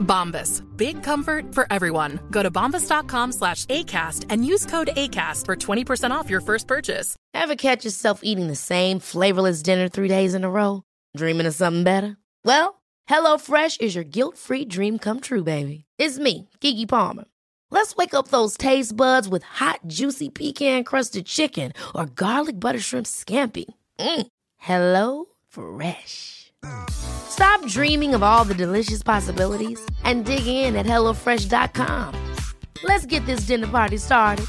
Bombas. Big comfort for everyone. Go to bombas.com slash ACAST and use code ACAST for 20% off your first purchase. Ever catch yourself eating the same flavorless dinner three days in a row? Dreaming of something better? Well, HelloFresh is your guilt-free dream come true, baby. It's me, Kiki Palmer. Let's wake up those taste buds with hot, juicy pecan-crusted chicken or garlic butter shrimp scampi. Mm. Hello Fresh. Stop dreaming of all the delicious possibilities and dig in at HelloFresh.com. Let's get this dinner party started.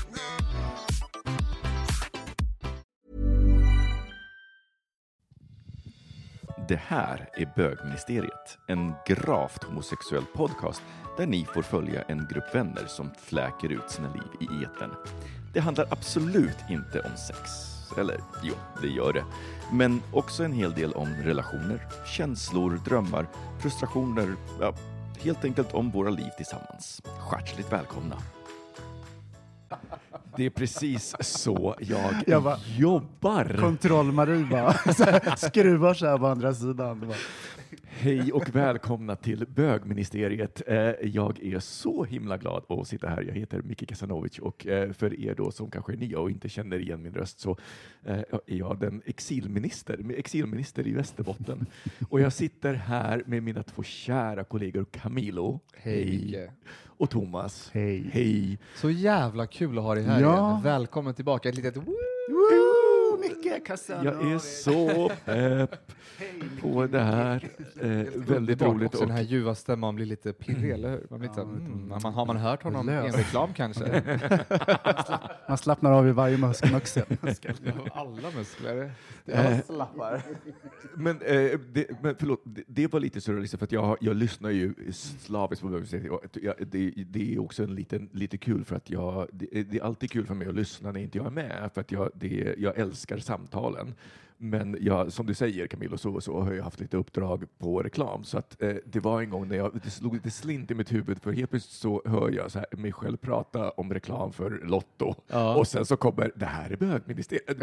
Det här är Bögministeriet, en gravt homosexuell podcast där ni får följa en grupp vänner som fläker ut sina liv i eten. Det handlar absolut inte om sex. Eller jo, det gör det. Men också en hel del om relationer, känslor, drömmar, frustrationer, ja, helt enkelt om våra liv tillsammans. Hjärtligt välkomna! Det är precis så jag, Jag bara- jobbar. Kontroll-Marie bara så skruvar sig här på andra sidan. Bara, Hej och välkomna till bögministeriet. Eh, Jag är så himla glad att sitta här. Jag heter Micke Kasanovic och eh, för er då som kanske är nya och inte känner igen min röst så eh, är jag den exilminister, exilminister i Västerbotten. Och jag sitter här med mina två kära kollegor Camilo Hej. och Thomas. Hej. Hej. Så jävla kul att ha dig här Ja. igen. Välkommen tillbaka. Ett litet woo! Jag är så pepp på det här. Eh, väldigt roligt. Också den här ljuva stämman blir lite pirrig, eller hur? Man blir lite, mm, man, har man hört honom i en reklam kanske? Man slappnar av i varje muskelmuxel. Alla muskler. Eh, Jag slappar. Men, eh, det, men förlåt, det, det var lite surrealistiskt för att jag, jag lyssnar ju slaviskt på och jag- Det, det är också en liten, lite kul för att jag, det, det är alltid kul för mig att lyssna när inte jag är med för att jag, det, jag älskar samtalen. Men jag, som du säger Camilo så, så har jag haft lite uppdrag på reklam så att eh, det var en gång när jag, det slog lite slint i mitt huvud för helt plötsligt så hör jag så här, mig själv prata om reklam för Lotto Ja. och sen så kommer det här är bögministeriet.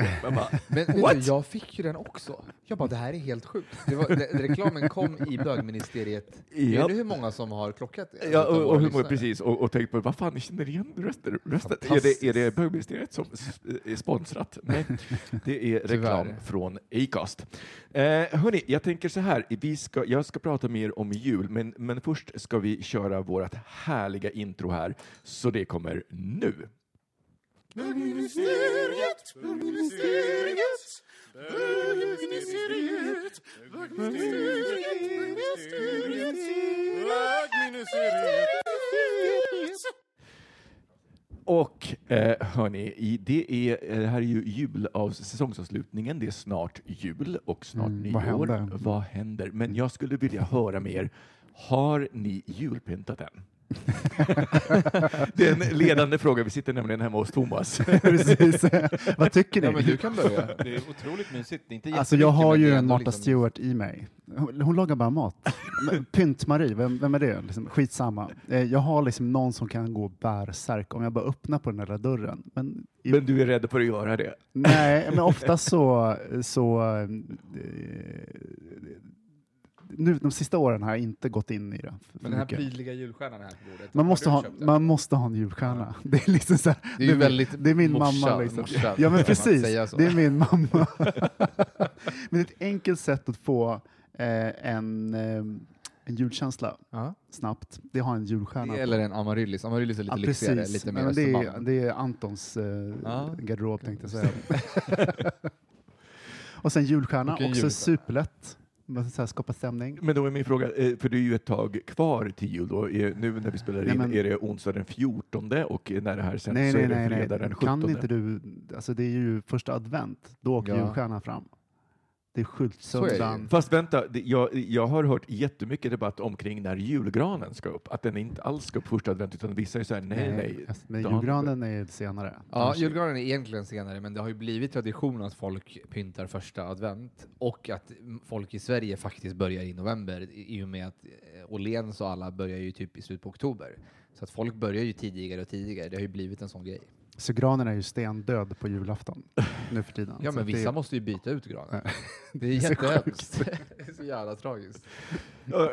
Men du, jag fick ju den också. Jag bara, det här är helt sjukt. Det var, det, reklamen kom i bögministeriet. Ja. Vet du hur många som har klockat det? Ja, och, och, hur många, precis, och, och tänkt på vad fan, ni känner igen rösten? rösten. Är, det, är det bögministeriet som är sponsrat? Nej, det är reklam Tyvärr. från från Acast. Eh, hörni, jag tänker så här, vi ska, jag ska prata mer om jul, men, men först ska vi köra vårt härliga intro här, så det kommer nu. Bögministeriet, Bögministeriet, bögministeriet, bögministeriet, bögministeriet, bögministeriet. Och eh, hörni, det, är, eh, det här är ju jul av säsongsavslutningen. Det är snart jul och snart Mm, vad nyår. händer? Vad händer? Men jag skulle vilja höra mer. Har ni julpyntat än? det är en ledande fråga. Vi sitter nämligen hemma hos Thomas. Precis. Vad tycker Ja, men ni? du kan börja. Det är otroligt mysigt. Det är inte Alltså jag har ju en Martha liksom- Stewart i mig. Hon, hon lagar bara mat. Pynt-Marie, vem, vem är det? Liksom, skitsamma. Eh, Jag har liksom någon som kan gå bärsärk om jag bara öppnar på den där dörren. Men, i, Men du är rädd för att göra det? Nej, men ofta så, så eh, nu, de sista åren har jag inte gått in i det. Men den här mycket. prydliga julstjärnan här på bordet. Man måste, ha, man måste ha en julstjärna. Det är liksom så här, Det är väldigt det är min morsa- mamma. Liksom. morsa, ja men precis, det är min mamma. men ett enkelt sätt att få eh, en, eh, en julkänsla Ja. snabbt, det har en julstjärna. Det på. eller en amaryllis. Amaryllis är lite Ja, lyxigare, precis. lite mer men det, är, det är Antons eh, Ja. garderob tänkte jag säga. Och sen julstjärna, Och också julstjärna. superlätt. Man så här skapa stämning. Men då är min fråga, eh, för det är ju ett tag kvar till jul då. Är- Nu när vi spelar Nej, in, men- är det onsdag den 14 och när det här sänds nej, så nej, är det nej, nej. fredag den 17? Kan inte du, alltså det är ju första advent, då åker Ja. julstjärnan fram. Är det ju. undan. Fast vänta, jag, jag har hört jättemycket debatt omkring när julgranen ska upp. Att den inte alls ska upp första advent, utan vissa är så här, nej, nej. alltså, Men julgranen är senare. Ja, julgranen är egentligen senare, men det har ju blivit tradition att folk pyntar första advent och att folk i Sverige faktiskt börjar i november i i och med att eh, Åhléns och alla börjar ju typ i slutet på oktober. Så att folk börjar ju tidigare och tidigare. Det har ju blivit en sån grej. Så granen är ju stendöd på julafton nu för tiden. Ja, men det vissa är- måste ju byta ut granen. Det är Det jättehemskt. Det är så jävla tragiskt.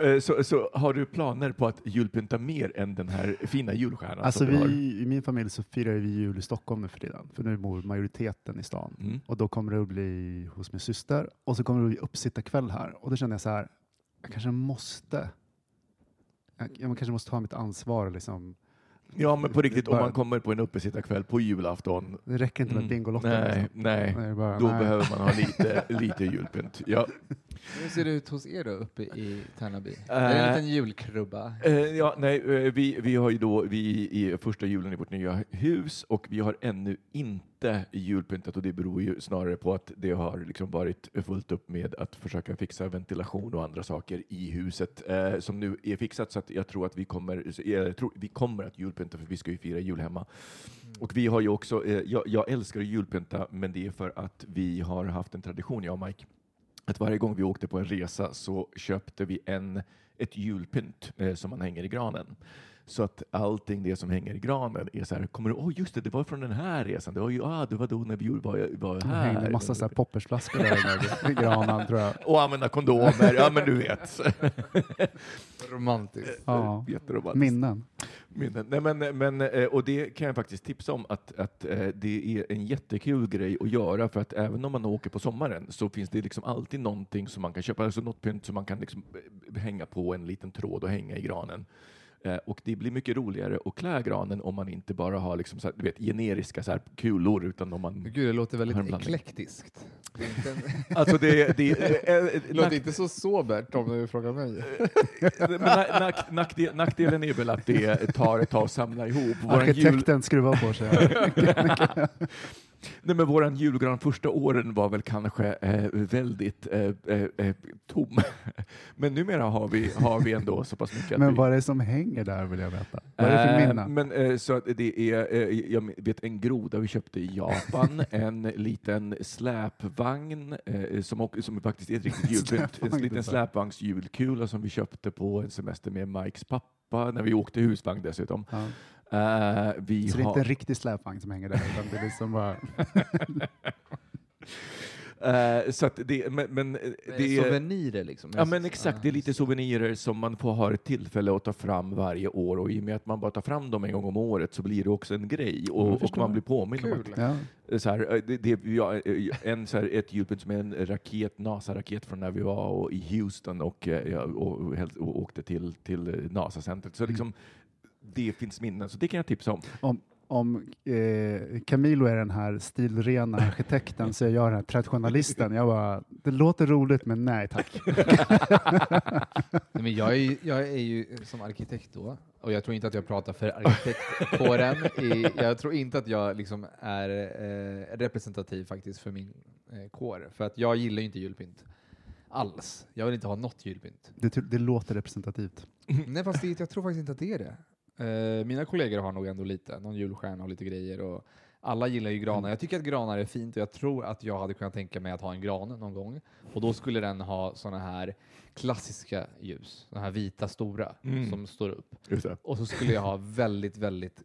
Eh, Så, så har du planer på att julpynta mer än den här fina julstjärnan Alltså som du har? vi, I min familj så firar vi jul i Stockholm nu för tiden, för nu bor majoriteten i stan. Mm. Och då kommer det att bli hos min syster och så kommer det att bli uppsittarkväll här. Och då känner jag så här, jag kanske måste, jag, jag kanske måste ta mitt ansvar. Liksom. Ja, men på riktigt, om Bara- man kommer på en uppesittarkväll på julafton, Det räcker inte med Mm. Bingolotten. nej, liksom. nej, Det är bara, då nej. behöver man ha lite, lite julpynt. Ja. Hur ser det ut hos er då uppe i Tärnaby? Äh, är det en liten julkrubba? Eh, ja, nej, eh, vi, vi har ju då, vi är första julen i vårt nya hus och vi har ännu inte julpyntat och det beror ju snarare på att det har liksom varit fullt upp med att försöka fixa ventilation och andra saker i huset eh, som nu är fixat så att jag tror att vi kommer, jag tror, vi kommer att julpynta för vi ska ju fira jul hemma. Och vi har ju också, eh, jag, jag älskar julpynta men det är för att vi har haft en tradition, jag och Mike, att varje gång vi åkte på en resa så köpte vi en, ett julpynt eh, som man hänger i granen. Så att allting det som hänger i granen är så här, kommer du, åh just det, det var från den här resan, det var ju, ah, det var då när vi var, var Det här. hängde en massa så här poppersflaskor där i granen tror jag. Och använda kondomer, ja men du vet. Romantiskt. Ja. Jätteromantiskt. Minnen. Minnen. Nej, men, men, eh, och det kan jag faktiskt tipsa om att, att eh, det är en jättekul grej att göra för att även om man åker på sommaren så finns det liksom alltid någonting som man kan köpa, alltså något pynt som man kan liksom eh, hänga på en liten tråd och hänga i granen. Eh, Och det blir mycket roligare att klä granen om man inte bara har liksom så här, du vet, generiska så här kulor utan om man... Gud, det låter väldigt eklektiskt. Det är inte en- Alltså det, det, Det låter inte så sobert om du frågar mig. men nack, nack, nackdel, nackdelen är väl att det tar ett tag att samla ihop. Våran jul, Arkitekten skruvar på sig. Nej, men våran julgran första åren var väl kanske eh, väldigt eh, eh, eh, tom. Men numera har vi, har vi ändå så pass mycket Men vi, vad är det som hänger där vill jag veta. Vad är det för Eh, minnen? Men eh, så att det är, jag vet en groda vi köpte i Japan, en liten släpvagn som, som faktiskt är ett riktigt julpynt. En liten släpvagnsjulkula som vi köpte på en semester med Mikes pappa när vi åkte husvagn dessutom. Ja. Eh, vi Så det är inte en riktig släpvagn som hänger där, utan det är liksom bara... eh, så att det, men, men eh, det är, Souvenirer liksom. Ja men exakt, det är lite souvenirer som man får ha ett tillfälle att ta fram varje år och i och med att man bara tar fram dem en gång om året så blir det också en grej och, och förstår. man blir påmind om att. Ja. så här, det, det, ja, en, så här, ett julpynt som är en raket, NASA-raket från när vi var och, i Houston och, ja, och, och, och åkte till, till NASA-centret. Så Mm. liksom, det finns minnen, så det kan jag tipsa om. Om, om eh, Camilo är den här stilrena arkitekten så är jag den här traditionalisten. Jag bara, det låter roligt men nej tack. Nej, men jag, är, ju- jag är ju som arkitekt då, och jag tror inte att jag pratar för arkitektkåren. I, jag tror inte att jag liksom är eh, representativ faktiskt för min eh, kår, för att jag gillar ju inte julpynt alls. Jag vill inte ha något julpynt. Det, det låter representativt. Nej, fast det, jag tror faktiskt inte att det är det. Eh, mina kollegor har nog ändå lite, någon julstjärna och lite grejer. Och alla gillar ju granar. Jag tycker att granar är fint och jag tror att jag hade kunnat tänka mig att ha en gran någon gång. Och då skulle den ha såna här klassiska ljus, de här vita stora Mm. som står upp. Och så skulle jag ha väldigt, väldigt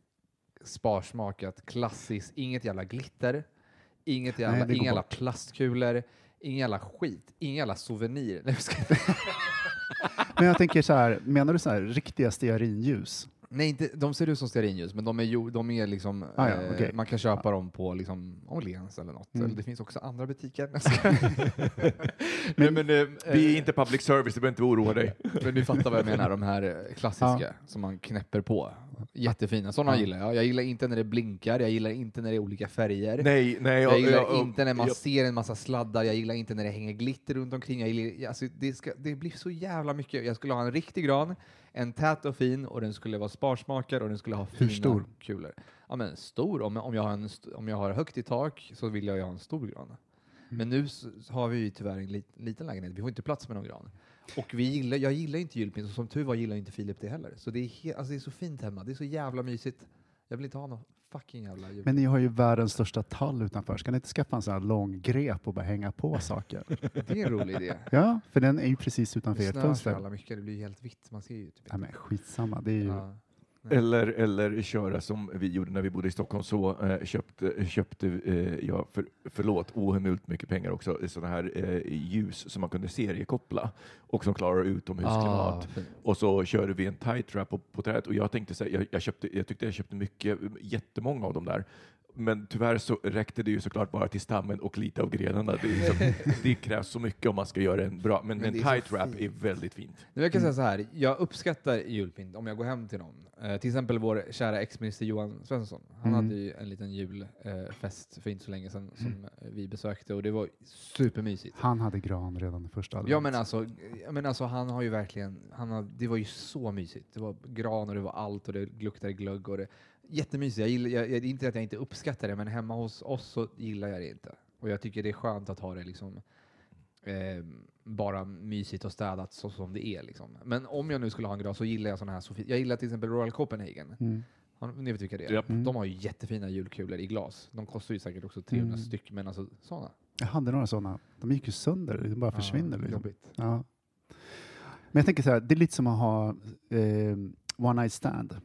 sparsmakat, klassiskt, inget jävla glitter, inget jävla, Nej, inga jävla plastkulor, ingen jävla skit, inga jävla souvenir. Nej, jag ska- Men jag tänker så här, menar du så här riktiga stearinljus? Nej, inte, de ser ut som stearinljus, men de är, ju, de är liksom, Ah, ja, eh, man kan köpa dem på liksom, Åhléns eller något. Mm. Eller det finns också andra butiker. Ska- Nej, men, eh, Vi är inte public service, du behöver inte oroa dig. men ni fattar vad jag menar, de här eh, klassiska som man knäpper på. Jättefina, sådana gillar jag. Jag gillar inte när det blinkar, jag gillar inte när det är olika färger. Nej, nej. Jag gillar jag- inte när man ser en massa sladdar, jag gillar inte när det hänger glitter runt omkring. Jag gillar, alltså det, ska, det blir så jävla mycket. Jag skulle ha en riktig gran, en tät och fin, och den skulle vara sparsmakad och den skulle ha Hur fina stor? kulor. Ja men stor, om, om, jag har en, om jag har högt i tak så vill jag ju ha en stor gran. Men nu har vi ju tyvärr en lit, liten lägenhet. Vi får inte plats med någon gran. Och vi gillar, jag gillar inte julpynt och som tur var gillar inte Filip det heller. Så det är, alltså det är så fint hemma. Det är så jävla mysigt. Jag vill inte ha någon fucking jävla julpynt. Men ni har ju världens största tall utanför. Ska ni inte skaffa en sån här lång grep och bara hänga på saker? Det är en rolig idé. Ja, för den är ju precis utanför Det ert snöar så fönster. jävla mycket. Det blir helt vitt. Man ser ju typ Nej, men skitsamma. Det är ju... Ja. Eller, eller köra som vi gjorde när vi bodde i Stockholm, så eh, köpte, köpte eh, jag, för, förlåt, ohemult mycket pengar också, sådana här eh, ljus som man kunde seriekoppla och som klarar utomhusklimat. Ah, och så körde vi en tight trap på, på trädet och jag tänkte så här, jag, jag, köpte, jag tyckte jag köpte mycket, jättemånga av dem där. Men tyvärr så räckte det ju såklart bara till stammen och lite av grenarna. Det, liksom, det krävs så mycket om man ska göra en bra, men, Men en tight wrap är väldigt fint. Nu jag kan säga så här, jag uppskattar julpynt om jag går hem till någon. Eh, till exempel vår kära ex-minister Johan Svensson. Han Mm. hade ju en liten julfest för inte så länge sedan som eh, vi besökte och det var supermysigt. Han hade gran redan första advent. Ja men alltså, men alltså han har ju verkligen, han har, det var ju så mysigt. Det var gran och det var allt och det luktade glögg och det, jättemysigt. Jag gillar, jag, jag, inte att jag inte uppskattar det men hemma hos oss så gillar jag det inte. Och jag tycker det är skönt att ha det liksom eh, bara mysigt och städat så som det är. Liksom. Men om jag nu skulle ha en gran så gillar jag sådana här, Sofie- jag gillar till exempel Royal Copenhagen. Mm. Har, ni vet vilka det är? Japp. Mm. De har ju jättefina julkulor i glas. De kostar ju säkert också 300 Mm. styck, men alltså sådana. Jag hade några sådana. De gick ju sönder. De bara försvinner. Ja, Liksom. jobbigt. Ja. Men jag tänker så här, det är lite som att ha eh, one night stand.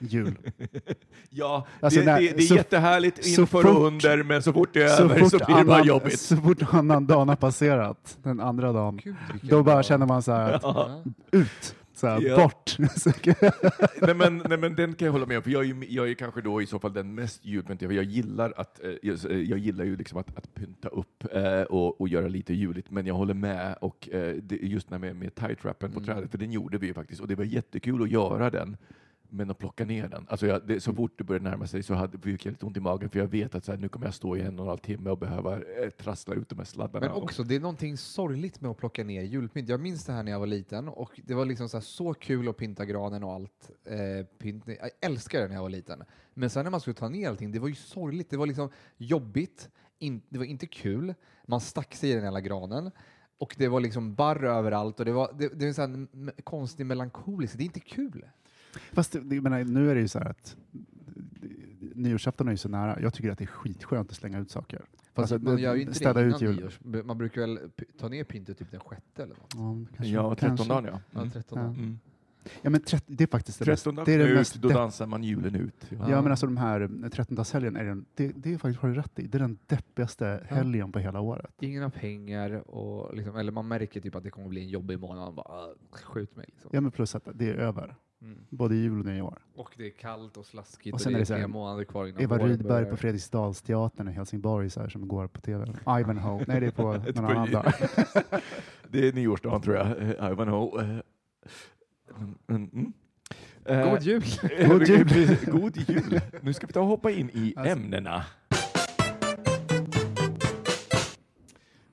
Jul. Ja, Alltså, det, när- det, det är så- jättehärligt så inför fort- och under, men så fort det är över så blir det bara annan, jobbigt. så fort annan dagen har passerat, den andra dagen, Gud, då bara känner man så här, Ja. ut, så här, Ja. bort. nej, men, nej, men den kan jag hålla med om, för jag är, jag är kanske då i så fall den mest julpyntiga, jag gillar, att, eh, jag, eh, jag gillar ju liksom att, att pynta upp eh, och, och göra lite juligt, men jag håller med, och eh, det, just när med, med tight wrappen på Mm. trädet, för den gjorde vi ju faktiskt, och det var jättekul att göra den. Men att plocka ner den. Alltså jag, det, så fort det började närma sig så hade, fick jag lite ont i magen för jag vet att så här, nu kommer jag stå i en och en halv timme och behöva eh, trassla ut de här sladdarna. Men också, det är någonting sorgligt med att plocka ner julpynt. Jag minns det här när jag var liten och det var liksom så, här, så kul att pynta granen och allt. Eh, pynt. Jag älskade det när jag var liten. Men sen när man skulle ta ner allting, det var ju sorgligt. Det var liksom jobbigt, in, det var inte kul. Man stack sig i den hela granen. Och det var liksom barr överallt och det var, det, det är en konstig melankolisk, det är inte kul. Fast det- jag menar, nu är det ju så här att nyårsafton är ju så nära. Jag tycker att det är skitskönt att slänga ut saker. Fast Alltså, man gör ju inte städa det ut innan jul. nyårs. Man brukar väl ta ner pyntet typ den sjätte eller något? Ja, kanske, ja, 13 kanske. dagen ja. Ja, Mm. 13 Ja. Mm. Ja, men trett- det är faktiskt det, mest, 13 det är dagen det ut, mest då dansar man julen ut. Ja. Ja, men alltså de här 13-dagshelgen, är den, det, det är faktiskt, har du rätt i, det är den deppigaste Ja. helgen på hela året. Ingen har pengar, och liksom, eller man märker typ att det kommer bli en jobbig månad. Man bara, "Ah, skjut mig. Liksom. Ja, men plus att det är över, Mm. både jul och nyår. Och det är kallt och slaskigt Och och, sen det är är det här, tre månader kvar innan Eva Rydberg börjar. på Fredriksdalsteatern i Helsingborg så här, som går på tv. Ivanhoe, nej det är på någon annan dag. Det är nyårsdagen tror jag, Eh, Ivanhoe. Eh, mm, mm, mm. Eh, God jul! God jul. God jul! Nu ska vi ta och hoppa in i Alltså. ämnena.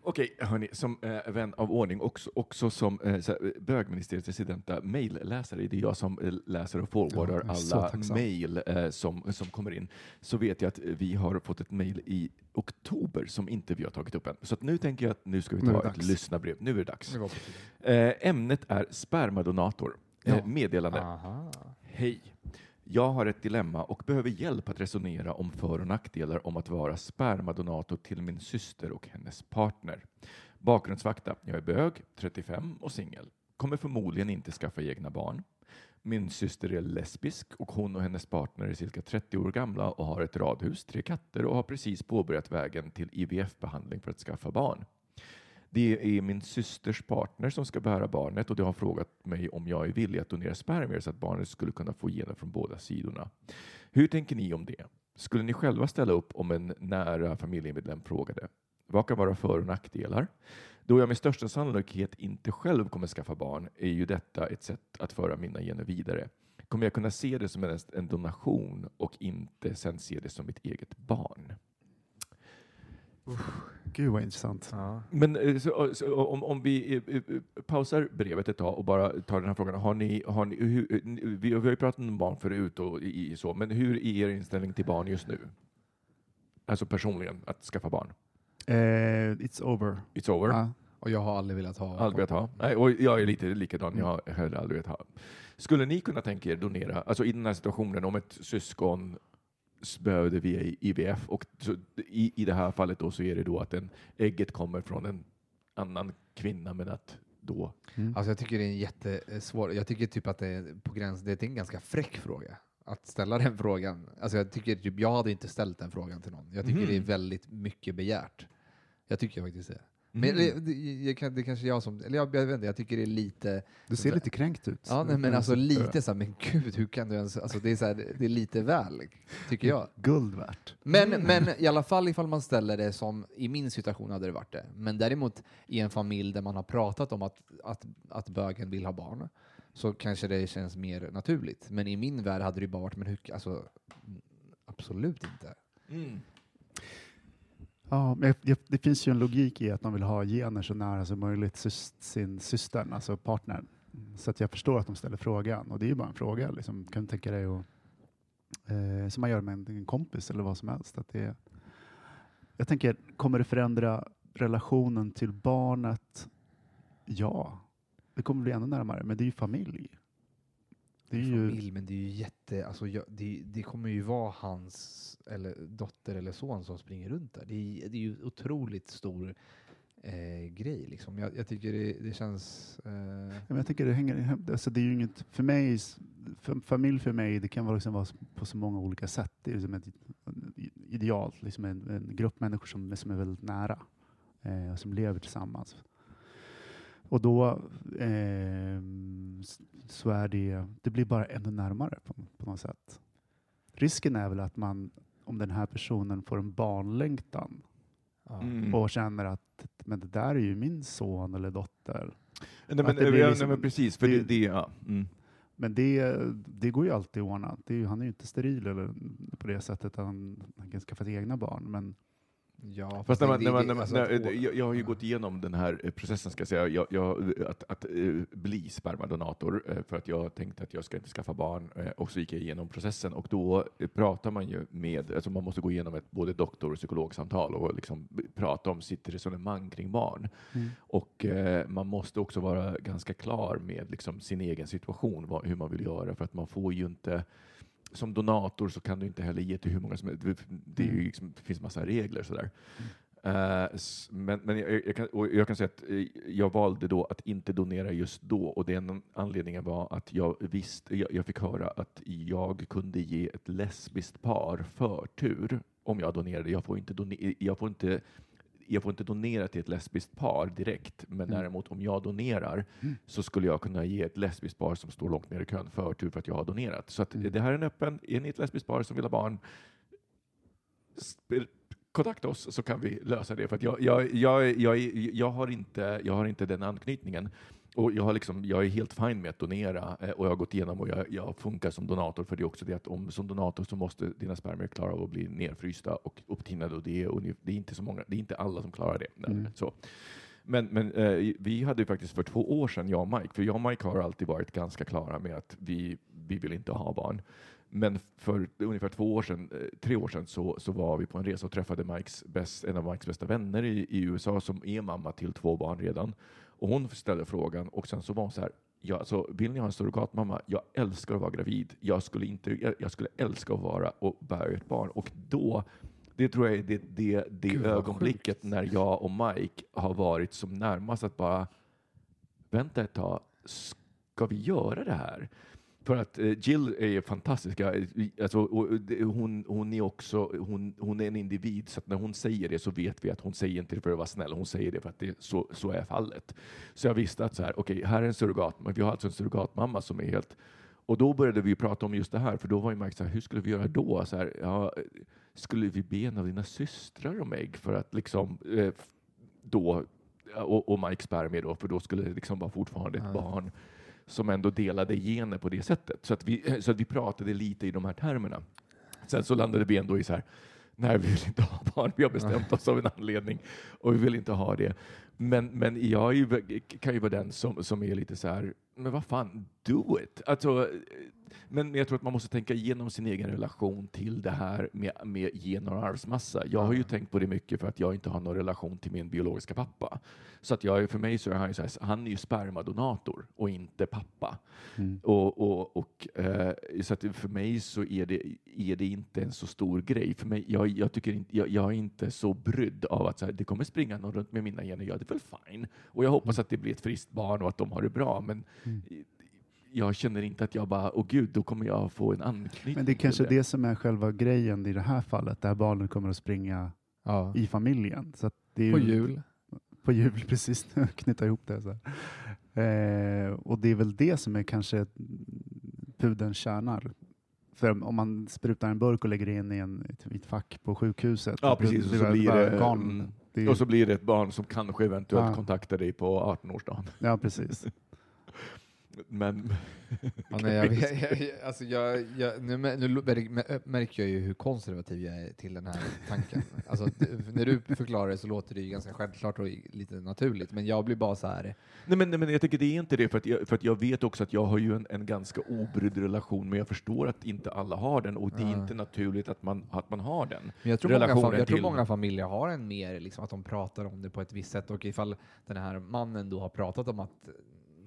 Okej, hörni, som eh, vän av ordning, också, också som eh, så här, bögministeriets residenta mejlläsare, det är jag som eh, läser och forwardar Ja, jag är så alla tacksam. mejl eh, som, som kommer in, så vet jag att vi har fått ett mejl i oktober som inte vi har tagit upp än. Så att nu tänker jag att nu ska vi Nu är ta det ett dags. lyssnarbrev. Nu är det dags. Det var på tiden. Eh, ämnet är spermadonator. Eh, Ja. meddelande. Aha. Hej. Jag har ett dilemma och behöver hjälp att resonera om för och nackdelar om att vara spermadonator till min syster och hennes partner. Bakgrundsfakta. Jag är bög, 35 och singel. Kommer förmodligen inte skaffa egna barn. Min syster är lesbisk och hon och hennes partner är cirka 30 år gamla och har ett radhus, tre katter och har precis påbörjat vägen till IVF-behandling för att skaffa barn. Det är min systers partner som ska bära barnet och de har frågat mig om jag är villig att donera spermier så att barnet skulle kunna få gener från båda sidorna. Hur tänker ni om det? Skulle ni själva ställa upp om en nära familjemedlem frågade? Vad kan vara för och nackdelar? Då jag med största sannolikhet inte själv kommer skaffa barn är ju detta ett sätt att föra mina gener vidare. Kommer jag kunna se det som en, donation och inte sen se det som mitt eget barn? Gud vad intressant. Ja. Men eh, så, så, om, om vi eh, eh, pausar brevet ett tag och bara tar den här frågan. Har ni, har ni, hur, eh, vi, har ju pratat om barn förut och i, så, men hur är er inställning till barn just nu? Alltså personligen, att skaffa barn. Eh, it's over. It's over. Ja. Och jag har aldrig velat ha Aldrig velat ha. Nej, och jag är lite likadan, jag har heller aldrig velat ha. Skulle ni kunna tänka er donera, alltså i den här situationen, om ett syskon behövde via IVF och så, i, i det här fallet då så är det då att en, ägget kommer från en annan kvinna men att då... Alltså jag tycker det är en jättesvår, jag tycker typ att det är på gränsen, det är en ganska fräck fråga. Att ställa den frågan, alltså jag tycker typ, jag hade inte ställt den frågan till någon. Jag tycker Mhm. det är väldigt mycket begärt. Jag tycker faktiskt det. Men Mhm. det, det, kanske är jag som, eller jag, jag vet inte, jag tycker det är lite, Du ser lite kränkt ut. ja nej, men alltså lite så här, men gud hur kan du ens, alltså det är så här, det är lite väl, tycker jag. Guld värt. Men, Mm. men i alla fall ifall man ställer det som, i min situation hade det varit det. Men däremot i en familj där man har pratat om att, att, att bögen vill ha barn, så kanske det känns mer naturligt. Men i min värld hade det bara varit, men hur, alltså, mm, absolut inte. Mm. Ja, men det, finns ju en logik i att man vill ha gener så nära som möjligt sin systern, alltså partnern. Så att jag förstår att de ställer frågan. Och det är ju bara en fråga. Liksom. Kan du tänka dig att, eh, som man gör med en, en kompis eller vad som helst. Att det, jag tänker, kommer det förändra relationen till barnet? Ja, det kommer bli ännu närmare. Men det är ju familj. Det är ju, Familj, men det är ju jätte, alltså jag, det, det kommer ju vara hans eller dotter eller son som springer runt där. Det är, det är ju otroligt stor eh, grej liksom. Jag, jag tycker det, det känns... Eh, Ja, men jag tycker det hänger ihop. Alltså det är ju inget, för mig, för, familj för mig, det kan vara, liksom vara på så många olika sätt. Det är liksom ett idealt, liksom en, en grupp människor som, som är väldigt nära eh, och som lever tillsammans. Och då eh, så är det, det blir bara ännu närmare på, på något sätt. Risken är väl att man, om den här personen får en barnlängtan. Mm. och känner att men det där är ju min son eller dotter. Nej, men, det ja, liksom- nej, men precis, för det, det- det, ja. Mm. Men det, det går ju alltid att ordna. Det är ju, han är ju inte steril eller på det sättet. Han, han kan skaffa egna barn. Men Ja, Fast när man, det- när man, när man, alltså när, jag, jag har ju gått igenom den här eh, processen, ska jag säga, jag, jag, att, att eh, bli spermadonator, eh, för att jag tänkte att jag ska inte skaffa barn, eh, och så gick jag igenom processen, och då eh, pratar man ju med, alltså man måste gå igenom ett både doktor och psykologsamtal och liksom prata om sitt resonemang kring barn. Mm. Och eh, man måste också vara ganska klar med liksom, sin egen situation, vad, hur man vill göra, för att man får ju inte som donator så kan du inte heller ge till hur många som helst. Det, det, är ju liksom, det finns massa regler sådär. Eh, s- men men jag, jag, kan, jag kan säga att eh, jag valde då att inte donera just då och den anledningen var att jag visste, jag, jag fick höra att jag kunde ge ett lesbiskt par förtur om jag donerade. Jag får inte, done, jag får inte jag får inte donera till ett lesbiskt par direkt, men däremot om jag donerar så skulle jag kunna ge ett lesbiskt par som står långt ner i kön förtur för att jag har donerat. Så att det här är en öppen, är ni ett lesbiskt par som vill ha barn, kontakta oss så kan vi lösa det. För jag, jag, jag, jag, har inte, jag har inte den anknytningen. Och jag, har liksom, jag är helt fin med att donera eh, och jag har gått igenom och jag, jag funkar som donator för det är också det att om som donator så måste dina spermier klara av att bli nedfrysta och upptinade och det är, det är inte så många, det är inte alla som klarar det. Mm. Så. Men, men eh, vi hade ju faktiskt för två år sedan, jag och Mike, för jag och Mike har alltid varit ganska klara med att vi, vi vill inte ha barn. Men för ungefär två år sedan, eh, tre år sedan så, så var vi på en resa och träffade Mikes bäst, en av Mikes bästa vänner i, i USA som är mamma till två barn redan. Och hon ställde frågan och sen så var hon så här, ja, alltså, vill ni ha en surrogatmamma? Jag älskar att vara gravid. Jag skulle, inte, jag, jag skulle älska att vara och bära ett barn. Och då, det tror jag är det, det, det Gud, ögonblicket när jag och Mike har varit som närmast att bara, vänta ett tag, ska vi göra det här? För att eh, Jill är fantastiska. eh, Alltså, hon, hon är också hon, hon är en individ, så att när hon säger det så vet vi att hon säger inte det för att vara snäll, hon säger det för att det, så, så är fallet. Så jag visste att så här, okej, här är en surrogatmamma, vi har alltså en surrogatmamma som är helt... Och då började vi prata om just det här, för då var ju Mike så här, hur skulle vi göra då? Så här, ja, skulle vi be en av dina systrar om ägg för att liksom eh, då, och, och Mike spermier då, för då skulle det liksom vara fortfarande ett Ja. barn som ändå delade gener på det sättet. Så att, vi, eh, så att vi pratade lite i de här termerna. Sen så landade vi ändå i så här, nej vi vill inte ha barn, vi har bestämt oss av en anledning och vi vill inte ha det. Men, men jag ju, kan ju vara den som, som är lite så här, men vad fan, do it! Alltså, men jag tror att man måste tänka igenom sin egen relation till det här med, med gener och arvsmassa. Jag har ju tänkt på det mycket för att jag inte har någon relation till min biologiska pappa. Så att jag, för mig så är han ju, så här, han är ju spermadonator och inte pappa. Mm. Och, och, och, eh, så att för mig så är det, är det inte en så stor grej. För mig, jag, jag, tycker inte, jag, jag är inte så brydd av att så här, det kommer springa någon runt med mina gener, ja det är väl fine. Och jag hoppas att det blir ett friskt barn och att de har det bra. Men Mm. jag känner inte att jag bara, åh gud, då kommer jag få en anknytning Men det är kanske till det som är själva grejen i det här fallet. Det här barnet kommer att springa Ja. i familjen. Så att det är På ju- jul. På jul, precis. Knyta ihop det. Så här. Eh, och det är väl det som är kanske pudelns kärnar. För om man sprutar en burk och lägger in i, en, i ett fack på sjukhuset. Ja, precis. Och så blir det, garn. Är- och så blir det ett barn som kanske eventuellt Ja. kontaktar dig på 18-årsdagen. Ja, precis. Men Ja, nej, jag, vet- jag, jag, alltså jag, jag, nu, nu mär- märker jag ju hur konservativ jag är till den här tanken. Alltså, d- när du förklarar det så låter det ju ganska självklart och lite naturligt, men jag blir bara så här. Nej, men, nej, men jag tycker det är inte det, för att jag, för att jag vet också att jag har ju en, en ganska obrydd relation, men jag förstår att inte alla har den, och det är Ja. inte naturligt att man, att man har den. Men jag tror, många, Relationen fam- jag tror många familjer har en mer, liksom, att de pratar om det på ett visst sätt och ifall den här mannen då har pratat om att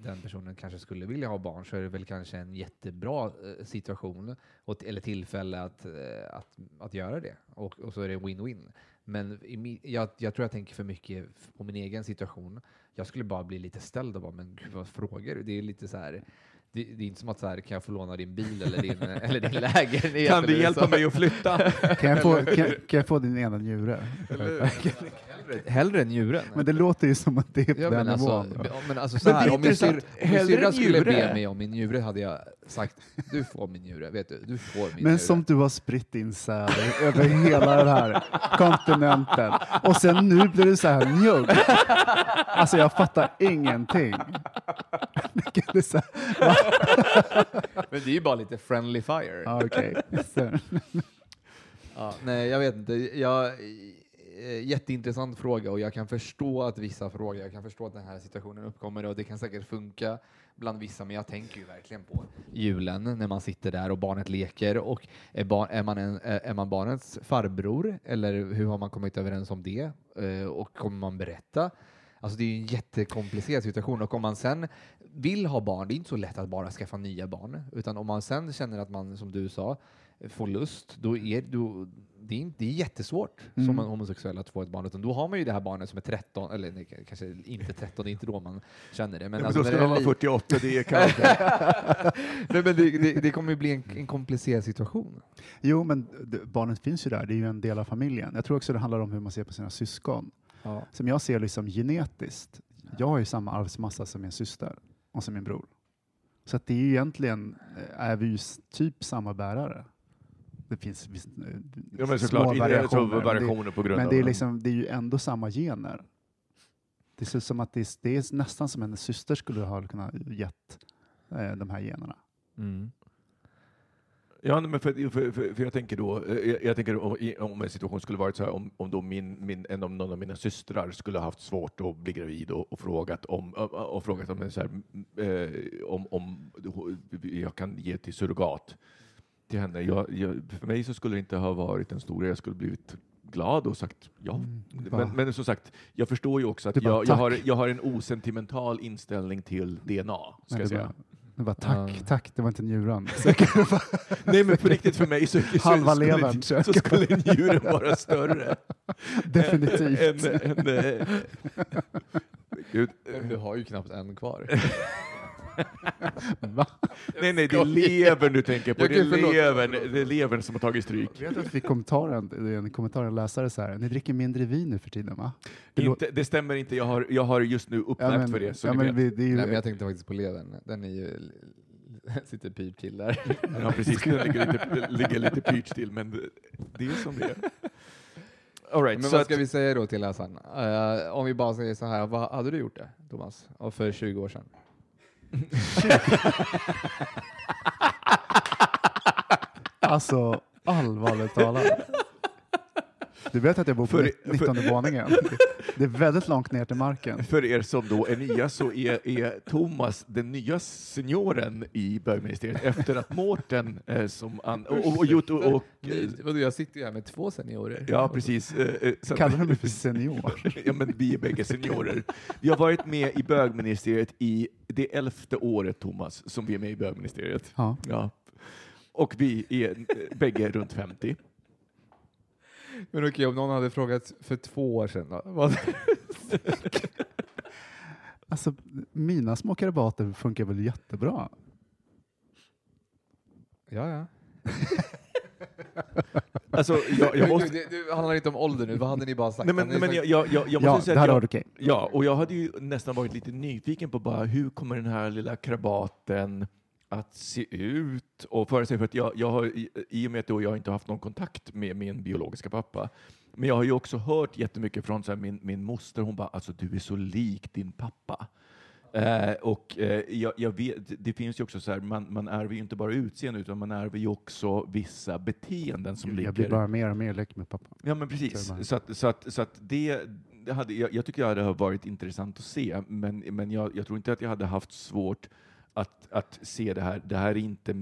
den personen kanske skulle vilja ha barn så är det väl kanske en jättebra eh, situation och, eller tillfälle att, eh, att, att göra det. Och, och så är det win-win. Men i, jag, jag tror jag tänker för mycket på min egen situation. Jag skulle bara bli lite ställd och bara, men gud vad frågar du? Det är lite så här, det, det är inte som att så här, kan jag få låna din bil eller din, eller din lägenhet? Kan du hjälpa så. mig att flytta? Kan jag få, kan, kan jag få din ena njure? Hellre, hellre njuren. Men det låter ju som att det är på Ja, den men, alltså, nivån. ja, men alltså så Men här, är om min, syr, om min Hellre syrra skulle njure. be mig om min njure hade jag sagt du får min njure, vet du, du får min Men njure. som du har spritt din säd över hela den här kontinenten. Och sen nu blir du så här njugg. Alltså jag fattar ingenting. Det är så Men det är ju bara lite friendly fire. okej. Så- Ja, nej, jag vet inte. Jag, eh, jätteintressant fråga och jag kan förstå att vissa frågar, jag kan förstå att den här situationen uppkommer och det kan säkert funka bland vissa, men jag tänker ju verkligen på julen när man sitter där och barnet leker och är, bar, är, man, en, är man barnets farbror eller hur har man kommit överens om det eh, och kommer man berätta? Alltså det är ju en jättekomplicerad situation och om man sen vill ha barn, det är inte så lätt att bara skaffa nya barn, utan om man sen känner att man, som du sa, får lust, då är då, det, är, inte- det är jättesvårt som Mm. en homosexuell att få ett barn, utan då har man ju det här barnet som är 13, eller nej, kanske inte 13, det är inte då man känner det. Men, Men alltså, då när ska man vara li- 48, det är kanske... nej, men det, det, det kommer ju bli en, en komplicerad situation. Jo, men barnet finns ju där. Det är ju en del av familjen. Jag tror också det handlar om hur man ser på sina syskon. Ja. Som jag ser liksom genetiskt. Jag har ju samma arvsmassa som min syster och som min bror. Så att det är ju egentligen, eh, är vi ju typ samma bärare. Det finns eh, Ja, men små såklart, variationer, men det- variationer på grund Men det är, liksom, det är ju ändå samma gener. Det ser ut som att det är, det är nästan som en syster skulle ha kunnat gett eh, de här generna. Mm. Ja, men för, för, för, för jag tänker då, eh, jag, jag tänker om, om en situation skulle varit så här, om, om då min, min, en av någon av mina systrar skulle ha haft svårt att bli gravid och, och frågat om, och, och frågat om, så här, eh, om, om jag kan ge till surrogat till henne. Jag, jag, för mig så skulle det inte ha varit en stor. Jag skulle blivit glad och sagt ja. Mm, Men, men som sagt, jag förstår ju också att jag, jag, har, jag har en osentimental inställning till DNA, ska Nej, jag det säga. var, det var tack, Ja. tack, det var inte njuren. Nej men på riktigt för mig så, så, Halva skulle, levern, så, så skulle njuren vara större. Definitivt. Än, än, eh, Gud. Du har ju knappt en kvar. Va? Nej nej, det är levern du tänker på. Jag Det är förlåt. levern, det är levern som har tagit stryk. Vet du att vi fick kommentaren, en kommentar en läsare så här, ni dricker mindre vin nu för tiden va? Det Inte, det stämmer inte, jag har, jag har just nu Ja, upplagt men- för det. Så ja, men vet. vi, det är ju, Nej, men jag tänkte faktiskt på levern. Den är ju sitter pyrt till där. Ja precis, den ligger lite, ligger lite pyrt till, men det är som det är. All right, Men så vad att, ska vi säga då till läsaren? Eh, om vi bara säger så här, vad hade du gjort det, Thomas? Och för 20 år sedan? Alltså allvarligt talat. Du vet att jag bor på För- 19 våningen? Det är väldigt långt ner till marken. För er som då är nya så är, är Thomas den nya senioren i bögministeriet efter att Mårten eh, som an, och, och, och, gjort- och, och Vadå, jag sitter ju här med två seniorer. Ja, precis. Eh, eh, så att- Kallar du mig för senior? ja, men vi är bägge seniorer. Vi har varit med i bögministeriet i det elfte året, Thomas, som vi är med i bögministeriet. Ja. Ja. Och vi är eh, bägge runt 50. Men okej, om någon hade frågat för två år sedan då? Vad? Alltså, mina små karabater funkar väl jättebra? Ja, ja. Alltså, jag, jag måste... Det, det handlar inte om ålder nu, vad hade ni bara sagt? Nej, men, ni men jag, jag, jag, jag måste Ja, säga det att hade jag, varit okej. Ja, och jag hade ju nästan varit lite nyfiken på bara hur kommer den här lilla krabaten att se ut och föra sig? För att jag, jag har, i, I och med att jag inte har haft någon kontakt med min biologiska pappa, men jag har ju också hört jättemycket från så här, min, min moster, hon bara alltså du är så lik din pappa. Eh, och eh, jag, jag vet, det finns ju också så här, man, man ärver ju inte bara utseende utan man ärver ju också vissa beteenden som ligger... Jag blir bara mer och mer lik med pappa. Ja, men precis. Så att, så att, så att det, det hade, jag, jag tycker det hade varit intressant att se, men, men jag, jag tror inte att jag hade haft svårt att, att se det här. Det här är inte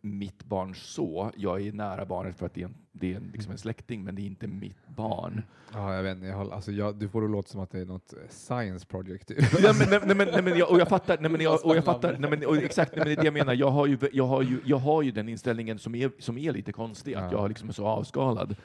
mitt barn så. Jag är nära barnet för att det är en, det är en, liksom en släkting, men det är inte mitt barn. Ja, jag vet inte, jag har, alltså, jag, du får det låta som att det är något eh, science project. Ja, men, nej, nej, men, nej, men jag, och jag fattar, nej, men jag, och jag fattar, nej, men, och exakt, nej, men det är det jag menar. Jag har ju, jag har ju, jag har ju den inställningen som är, som är lite konstig, att Ja. jag liksom är så avskalad.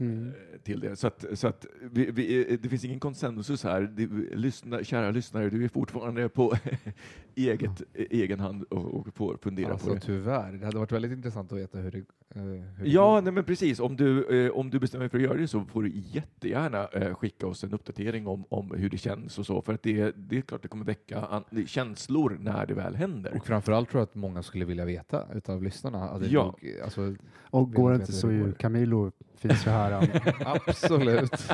Mm. eh, till det. Så, att, så att vi, vi, det finns ingen konsensus här. Det, lyssna, kära lyssnare, du är fortfarande på eget, egen hand och, och får fundera på Alltså det. tyvärr, det hade varit väldigt intressant att veta hur det, eh, hur det Ja, går. nej, men precis. Om du, eh, om du bestämmer dig för att göra det så får du jättegärna eh, skicka oss en uppdatering om, om hur det känns och så. För att det, det är klart det kommer väcka an, känslor när det väl händer. Och framförallt tror jag att många skulle vilja veta utav lyssnarna. Hade Ja. nog, alltså, Och går det inte så det är. Camilo finns ju här. Absolut.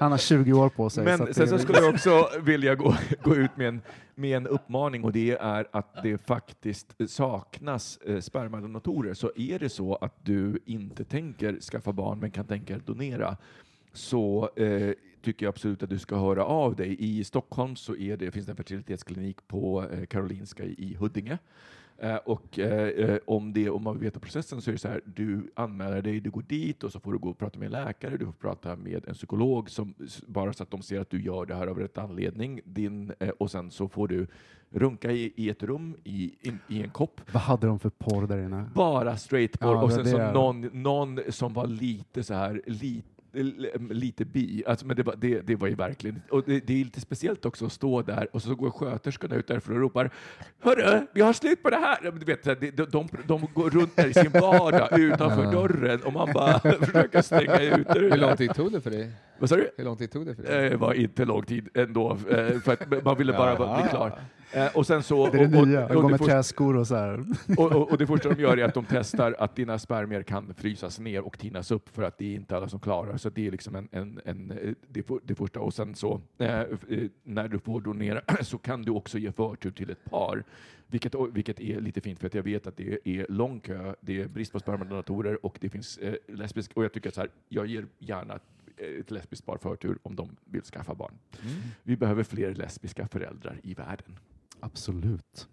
han har 20 år på sig. så Men att sen så skulle jag också vilja gå, gå ut med en, med en uppmaning och det är att det faktiskt saknas eh, spermadonatorer. Så är det så att du inte tänker skaffa barn men kan tänka donera så eh, tycker jag absolut att du ska höra av dig. I Stockholm så är det, finns det en fertilitetsklinik på eh, Karolinska i, i Huddinge. Eh, och eh, eh, om, det, om man vill veta processen så är det så här, du anmäler dig, du går dit och så får du gå och prata med en läkare, du får prata med en psykolog, som, bara så att de ser att du gör det här av rätt anledning. Din, eh, och sen så får du runka i, i ett rum i, in, i en kopp. Vad hade de för porr där inne? Bara straight porr Ja, och sen så någon, någon som var lite så här, lite lite bi, alltså, men det var, det, det var ju verkligen, och det, det är lite speciellt också att stå där och så går sköterskorna ut därifrån och ropar Hörru, vi har slut på det här! Ja, Du vet, här, de, de, de går runt där i sin vardag utanför Ja. dörren och man bara försöker stänga ut det Hur lång tid tog det för dig? Vad sa du? Hur lång tid tog det för dig? Det var inte lång tid ändå, eh, för att man ville bara vara- bli klar. Eh, Och sen så... Det är det och- nya. och- och det med första- träskor och så här. och, och, och det första de gör är att de testar att dina spermier kan frysas ner och tinas upp för att det är inte alla som klarar. Så det är liksom en, en, en, eh, det, det första. Och sen så eh, när du får donera så kan du också ge förtur till ett par. Vilket, vilket är lite fint för att jag vet att det är lång kö, det är brist på spermadonatorer och det finns eh, lesbisk, och jag tycker så här, jag ger gärna ett, lesbiskt par förtur om de vill skaffa barn. Vi behöver fler lesbiska föräldrar i världen. Absolut.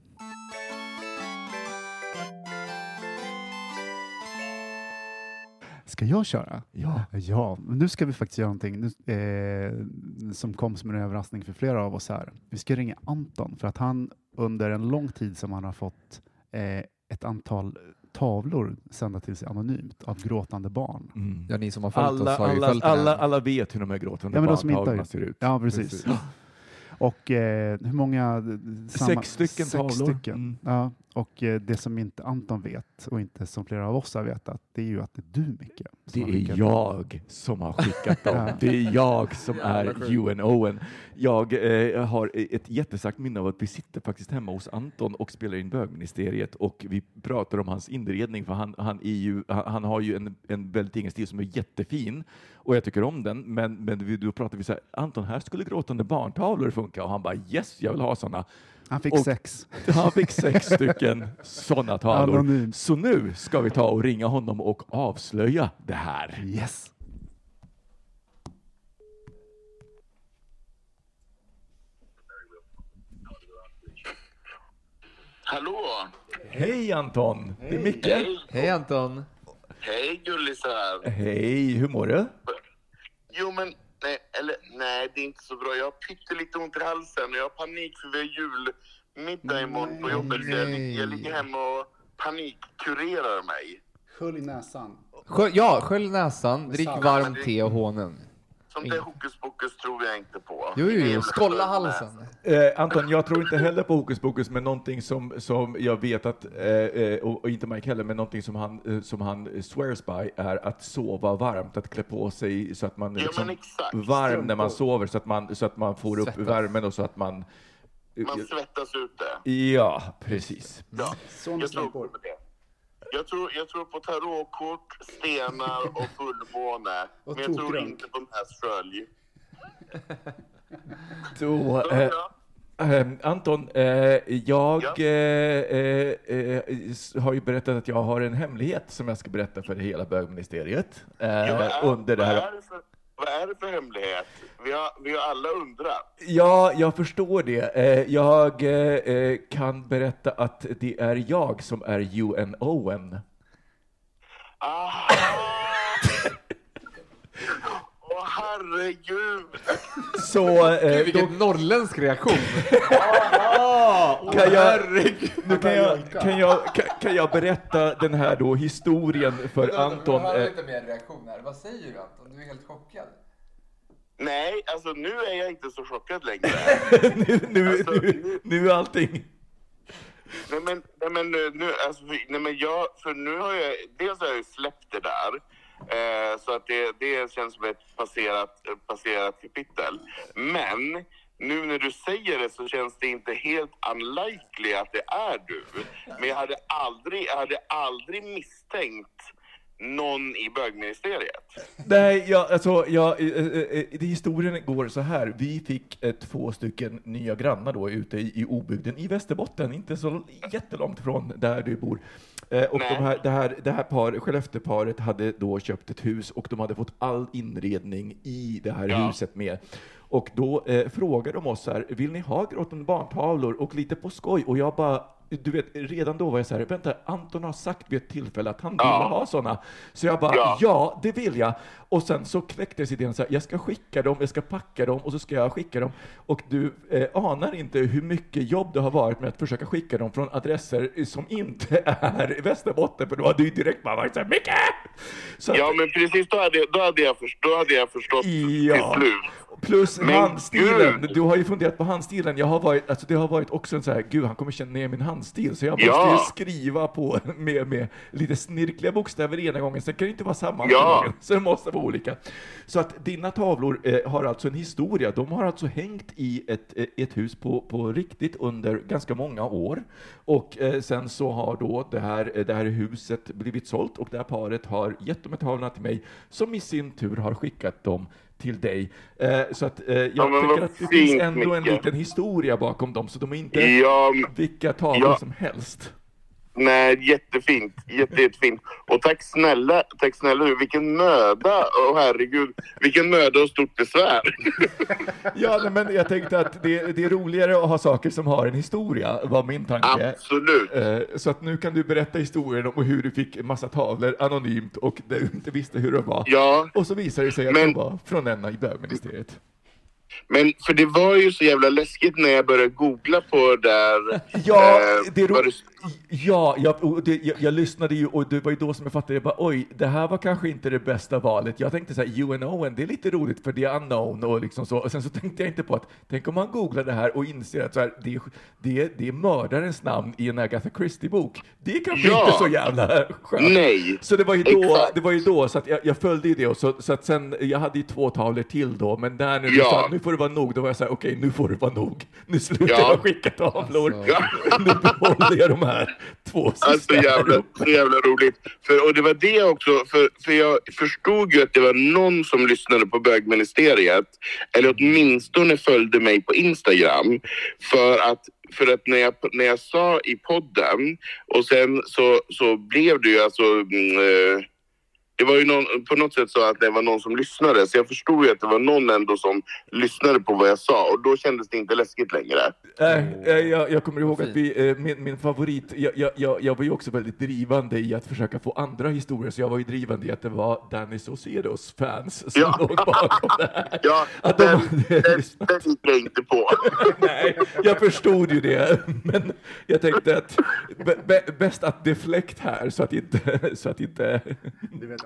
Ska jag köra? Ja. Ja, nu ska vi faktiskt göra någonting nu, eh, som kom som en överraskning för flera av oss här. Vi ska ringa Anton för att han under en lång tid som han har fått eh, ett antal tavlor sända till sig anonymt av gråtande barn. Mm. Ja, ni som har följt Alla, oss har ju alla, följt den här. alla, alla vet hur de här gråtande Ja, barntavlorna ser ut. Ja, precis. Och eh, hur många? eh, Sex stycken sex tavlor. Stycken. Mm. Ja, och eh, det som inte Anton vet och inte som flera av oss har vetat, det är ju att det är du Micke. Det är jag som har skickat dem. Det är jag som är. Ewan Owen. Jag eh, har ett jättestarkt minne av att vi sitter faktiskt hemma hos Anton och spelar in bögministeriet och vi pratar om hans inredning för han, han, är ju, han, han har ju en, en väldigt egen stil som är jättefin och jag tycker om den. Men, men vi, då pratar vi så här, Anton, här skulle gråtande barntavlor funka och han bara yes, jag vill ha sådana. Han fick och, sex. Han fick sex stycken sådana tavlor. Anonym. Så nu ska vi ta och ringa honom och avslöja det här. Yes. Hallå! Hej Anton! Hej. Det är Micke. Hej, Hej Anton! Hej gullisar! Hej, hur mår du? Jo men nej, eller nej det är inte så bra. Jag har pyttelite ont i halsen och jag har panik för vi har julmiddag imorgon på jobbet. Så jag, lig- jag ligger hemma och panikkurerar mig. Skölj näsan. Skölj, ja, skölj näsan, drick varmt te och honung. Sånt där hokus pokus tror jag inte på. Jo, jo, jo. skölj halsen. Eh, Anton, jag tror inte heller på hokus pokus, men någonting som, som jag vet att, eh, eh, och, och inte Mike heller, men någonting som han, eh, som han swears by är att sova varmt, att klä på sig så att man är Ja, liksom varm när man sover, så att man, så att man får upp Svettas. värmen och så att man... Man svettas ut det. Ja, precis. Ja. Jag tror på det. Jag tror, jag tror på tarotkort, stenar och fullmåne. Och Men jag tror inte på nässkölj. Då, eh. Ehm, Anton, eh, jag Ja. eh, eh, eh, har ju berättat att jag har en hemlighet som jag ska berätta för hela bögministeriet eh, vad under det Vad här. är det för, vad är det för hemlighet? Vi har, vi har alla undrat. Ja, jag förstår det. Eh, jag eh, eh, kan berätta att det är jag som är UNOen. Aha! Åh herregud! Så eh, Gud, vilken norrländsk reaktion! Kan jag, nu kan jag, kan, jag, kan, kan jag berätta den här då historien för Anton. eh, lite mer reaktion här. Vad säger du Anton? Du är helt chockad. Nej, alltså nu är jag inte så chockad längre. nu, nu, Alltså, nu, nu är allting... Nej men, nej, men nu, nu, alltså, för- nej, men jag, för nu har jag, dels har jag ju släppt det där. Eh, så att det, det känns som ett passerat, passerat kapitel. Men nu när du säger det så känns det inte helt unlikely att det är du. Men jag hade aldrig, jag hade aldrig misstänkt någon i bögministeriet. Nej, jag, alltså, jag, eh, eh, eh, det historien går så här. Vi fick två stycken nya grannar då ute i, i obygden i Västerbotten, inte så jättelångt från där du bor. Och de här, det här, det här par, Skellefteåparet hade då köpt ett hus och de hade fått all inredning i det här Ja. huset med. Och då eh, frågade de oss så här, vill ni ha gråtande barntavlor och lite på skoj? Och jag bara, du vet, redan då var jag så här, vänta, Anton har sagt vid ett tillfälle att han vill Ja. ha sådana. Så jag bara, ja. Ja. det vill jag. Och sen så kläcktes idén så här, jag ska skicka dem, jag ska packa dem och så ska jag skicka dem. Och du eh, anar inte hur mycket jobb det har varit med att försöka skicka dem från adresser som inte är Västerbotten, för då hade ju direkt bara varit så här, Micke! Så Ja men precis, då hade, då hade, jag, först, då hade jag förstått Ja. till slut. Plus Men handstilen. gud! Du har ju funderat på handstilen. Jag har varit, alltså det har varit också en så här, gud han kommer känna igen min handstil, så jag måste Ja. ju skriva på med, med lite snirkliga bokstäver ena gången, sen kan det inte vara samma Ja. gången, så det måste vara olika. Så att dina tavlor eh, har alltså en historia. De har alltså hängt i ett, eh, ett hus på, på riktigt under ganska många år. Och eh, sen så har då det här, eh, det här huset blivit sålt och det här paret har gett de här tavlorna till mig, som i sin tur har skickat dem till dig. Eh, så att eh, jag Ja, tycker att det finns ändå en Micke. liten historia bakom dem, så de är inte Ja, vilka tavlor Ja. som helst. Nej, jättefint. Jätte, jättefint. Och tack snälla, tack snälla du. Vilken möda. Åh herregud. Vilken möda och stort besvär. Ja, nej, men jag tänkte att det, det är roligare att ha saker som har en historia, var min tanke. Absolut. Eh, Så att nu kan du berätta historien om hur du fick en massa tavlor anonymt och du inte visste hur det var. Ja, Och så visade det sig att Men- det var från en i bögministeriet. Men för det var ju så jävla läskigt när jag började googla på där. Ja, eh, det ro- ja jag, det, jag, jag lyssnade ju och det var ju då som jag fattade, jag bara, oj, det här var kanske inte det bästa valet. Jag tänkte så här, UNO, det är lite roligt för det är unknown och liksom så. Och sen så tänkte jag inte på att, tänk om man googlar det här och inser att så här, det, är- det, det är mördarens namn i en Agatha Christie-bok. Det är kanske Ja. inte så jävla skönt. Nej. Så det var ju då, Exakt. det var ju då så att jag, jag följde ju det och så, så att sen, jag hade ju två tavlor till då, men där du Ja. nu får det vara nog, då var jag så här, okej, nu får det vara nog. Nu slutar Ja. jag skicka tavlor. Alltså. nu behåller jag de här två sista. Alltså jävla, så jävla roligt. För, och det var det också, för, för jag förstod ju att det var någon som lyssnade på bögministeriet. Eller åtminstone följde mig på Instagram. För att, för att när, jag, när jag sa i podden och sen så, så blev det ju alltså... Mm, eh, det var ju någon, på något sätt så att det var någon som lyssnade. Så jag förstod ju att det var någon ändå som lyssnade på vad jag sa. Och då kändes det inte läskigt längre. Nej, eh, jag, jag kommer ihåg att vi, eh, min, min favorit, jag, jag, jag, jag var ju också väldigt drivande i att försöka få andra historier, så jag var ju drivande i att det var Danny Saucedos fans som Ja. låg bakom det här. Ja, Att de, den, den, den gick jag inte på. Nej, jag förstod ju det, men jag tänkte att bä- bä- bäst att deflekt här så att inte, så att inte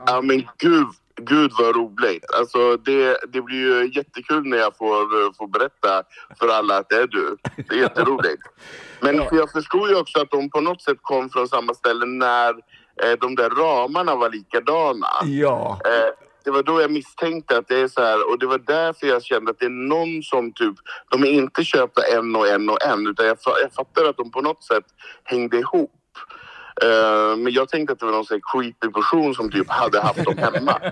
Ja men gud, gud vad roligt. Alltså det, det blir ju jättekul när jag får, eh, får berätta för alla att det är du. Det är jätteroligt. Men jag förstod ju också att de på något sätt kom från samma ställe när eh, de där ramarna var likadana. Ja, Eh, det var då jag misstänkte att det är så här och det var därför jag kände att det är någon som typ, de är inte köpta en och en och en utan jag, jag fattar att de på något sätt hängde ihop. Eh, men jag tänkte att det var någon sån här creepy person som typ hade haft dem hemma.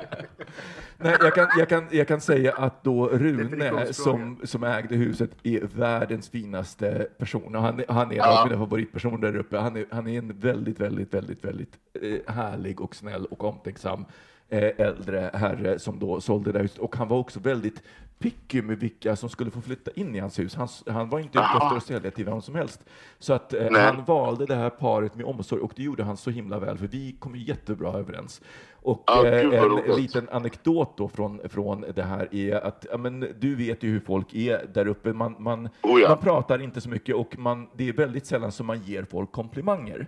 Nej, jag, kan, jag, kan, jag kan säga att då Rune som, som ägde huset är världens finaste person. Och han, han är en Ja. av mina favoritpersoner där uppe. Han är, han är en väldigt, väldigt, väldigt, väldigt eh, härlig och snäll och omtänksam eh, äldre herre som då sålde det här huset. Och han var också väldigt picky med vilka som skulle få flytta in i hans hus. Han, han var inte ute efter att sälja till vem som helst. Så att eh, han valde det här paret med omsorg och det gjorde han så himla väl för vi kom ju jättebra överens. Och Ja, eh, en roligt. liten anekdot då från, från det här är att ja, men, du vet ju hur folk är där uppe. Man, man, Oh ja. man pratar inte så mycket och man, det är väldigt sällan som man ger folk komplimanger.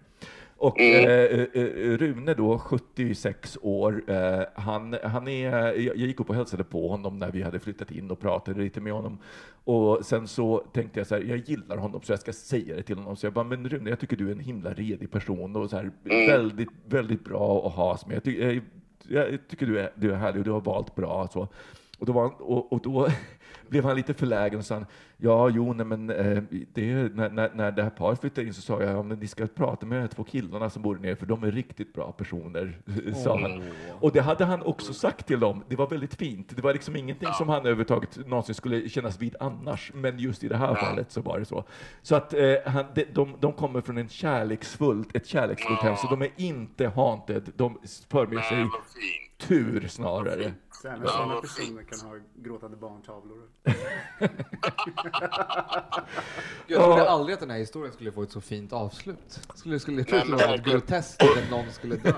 Och Mm. eh, eh, Rune då, 76 år, eh, han, han är, jag, gick upp och hälsade på honom när vi hade flyttat in och pratade lite med honom. Och sen så tänkte jag så här, jag gillar honom så jag ska säga det till honom. Så jag bara, men Rune, jag tycker du är en himla redig person och så här, Mm. väldigt, väldigt bra att ha med. Jag, ty, jag, jag tycker du är, du är härlig och du har valt bra. Så. Och, då han, och, och då blev han lite förlägen och sa, han, ja, jo, nej, men eh, det, är- när, när, när det här paret flyttade in så sa jag, ja, men ni ska prata med de här två killarna som bor nere, för de är riktigt bra personer, sa han. Och det hade han också sagt till dem. Det var väldigt fint. Det var liksom ingenting som han överhuvudtaget någonsin skulle kännas vid annars, men just i det här fallet så var det så. Så att eh, han, de, de, de kommer från en kärleksfullt, ett kärleksfullt hem, så de är inte haunted. De för med sig Nej, vad snarare. Sen, sådana personer kan ha gråtande barntavlor. Jag trodde aldrig att den här historien skulle få ett så fint avslut. Skulle, skulle, det skulle vara något groteskt att någon skulle dö.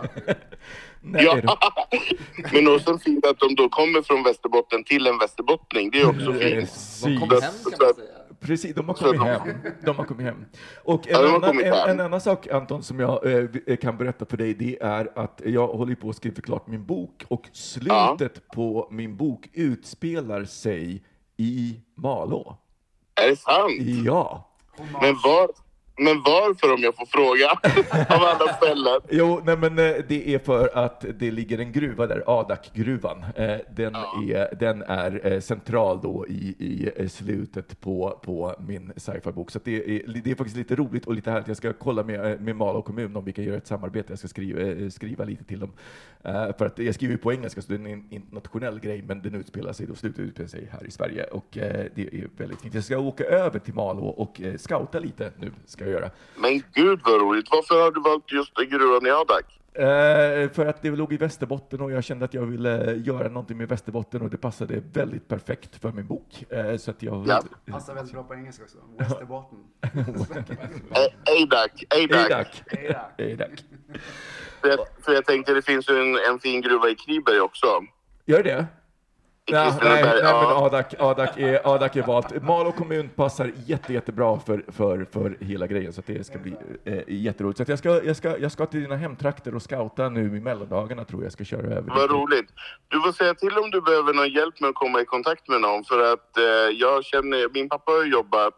Nej, Ja. Men också fint att de då kommer från Västerbotten till en västerbottning. Det är också fint. De kom hem kan man säga. Precis, de har kommit hem. De har kommit hem. Och en, Ja, annan, kommit en, hem. en annan sak, Anton, som jag eh, vi- kan berätta för dig, det är att jag håller på att skriva klart min bok och slutet på min bok utspelar sig i Malå. Är det sant? Ja. Men, var, men varför om jag får fråga? Av alla ställen. Jo, nej, men eh, det är för att det ligger en gruva där, Adak-gruvan. Eh, Den, är, den är eh, central då i, i slutet på, på min sci-fi-bok. Så det, är, det är faktiskt lite roligt och lite härligt. Jag ska kolla med, med Malå kommun om vi kan göra ett samarbete. Jag ska skriva, skriva lite till dem. För att jag skriver på engelska, så det är en internationell grej, men den utspelar sig, då slutet utspelar sig här i Sverige. Och det är väldigt fint. Jag ska åka över till Malå och scouta lite nu, ska jag göra. Men gud vad roligt. Varför har du valt just gruvan i Adak? Eh, för att det låg i Västerbotten och jag kände att jag ville göra någonting med Västerbotten och det passade väldigt perfekt för min bok. Eh, så att jag... Ja. Passar väldigt bra på engelska också. Västerbotten. Eh, Adak. Adak. Jag, för jag tänkte det finns ju en, en fin gruva i Kriberg också. Gör det? I Nej, nej, men ja. Adak, Adak, är, Adak är valt. Malå kommun passar jätte, jättebra för, för, för hela grejen, så det ska bli eh, jätteroligt. Så jag, ska, jag, ska, jag ska till dina hemtrakter och scouta nu i mellandagarna, tror jag. Ska köra över. Vad dit. roligt. Du får säga till om du behöver någon hjälp med att komma i kontakt med någon. För att eh, jag känner, min pappa har jobbat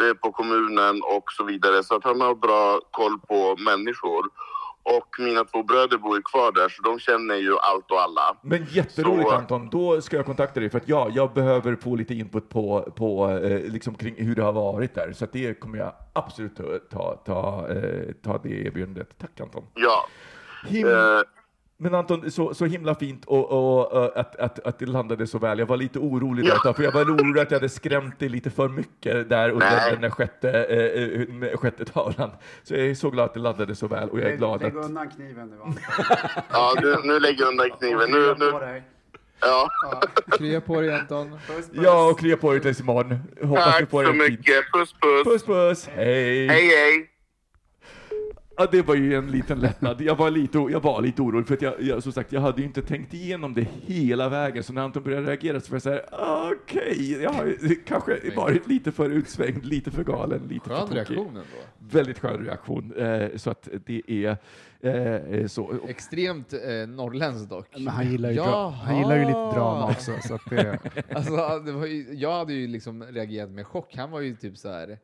eh, på kommunen och så vidare. Så att han har bra koll på människor. Och mina två bröder bor ju kvar där, så de känner ju allt och alla. Men jätteroligt Så- Anton, då ska jag kontakta dig för att ja, jag behöver få lite input på, på eh, liksom kring hur det har varit där. Så det kommer jag absolut ta, ta, ta, eh, ta det erbjudandet. Tack Anton. Ja. Him Eh, Men Anton, så, så himla fint och, och, och att, att, att det landade så väl. Jag var lite orolig där, ett tag, för jag var orolig att jag hade skrämt dig lite för mycket där under Nej. den där sjätte, eh, eh, sjätte tavlan. Så jag är så glad att det landade så väl och jag är glad att... undan kniven nu. Ja, du, nu lägger jag undan kniven. Nu, nu, ja. Krya på dig Anton. Ja, och krya på dig tills imorgon. Hoppas du Tack får så mycket. Puss, puss. Puss puss, hej! Hej, hej. Ja, det var ju en liten lättnad. Jag var lite, jag var lite orolig, för att jag, jag, som sagt, jag hade ju inte tänkt igenom det hela vägen, så när Anton började reagera så var jag såhär, okej, jag har kanske varit lite för utsvängd, lite för galen, lite Skön för tokig. reaktion ändå. Väldigt skön reaktion, eh, så att det är eh, så. Extremt eh, norrländskt dock. Men han gillar ju, dra- han gillar ju lite drama också. Så att det, Alltså, det var ju, jag hade ju liksom reagerat med chock. Han var ju typ så här.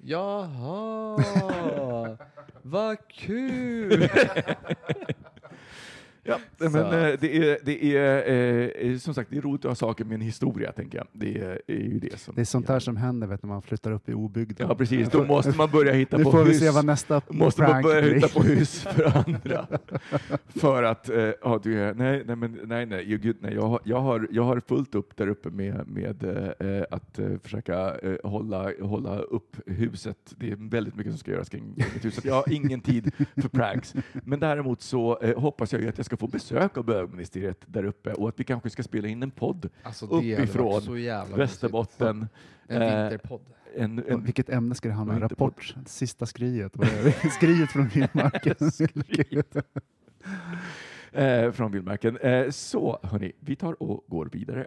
Jaha, vad kul! Ja, men eh, det är, det är eh, som sagt, det är roligt att ha saker med en historia, tänker jag. Det är, är ju det som... det är sånt där som händer vet, när man flyttar upp i obygden. Ja, precis. Då måste man börja hitta Nu på får vi hus. se vad nästa måste man prank börja blir. hitta på hus för andra. för att, eh, ja, du är, nej, nej, men, nej, nej, ju, gud, nej jag, har, jag, har, jag har fullt upp där uppe med, med eh, att eh, försöka eh, hålla, hålla upp huset. Det är väldigt mycket som ska göras kring kring mitt hus. Så att jag har ingen tid för pranks. Men däremot så eh, hoppas jag ju att jag ska få besök av bögministeriet där uppe och att vi kanske ska spela in en podd Alltså, uppifrån så jävla Västerbotten. En Eh, vinterpodd. En, en, Vilket ämne ska det handla om? Rapport? Sista skriet? Skriet från vildmarken? eh, från vildmarken. Eh, så, hörni, vi tar och går vidare.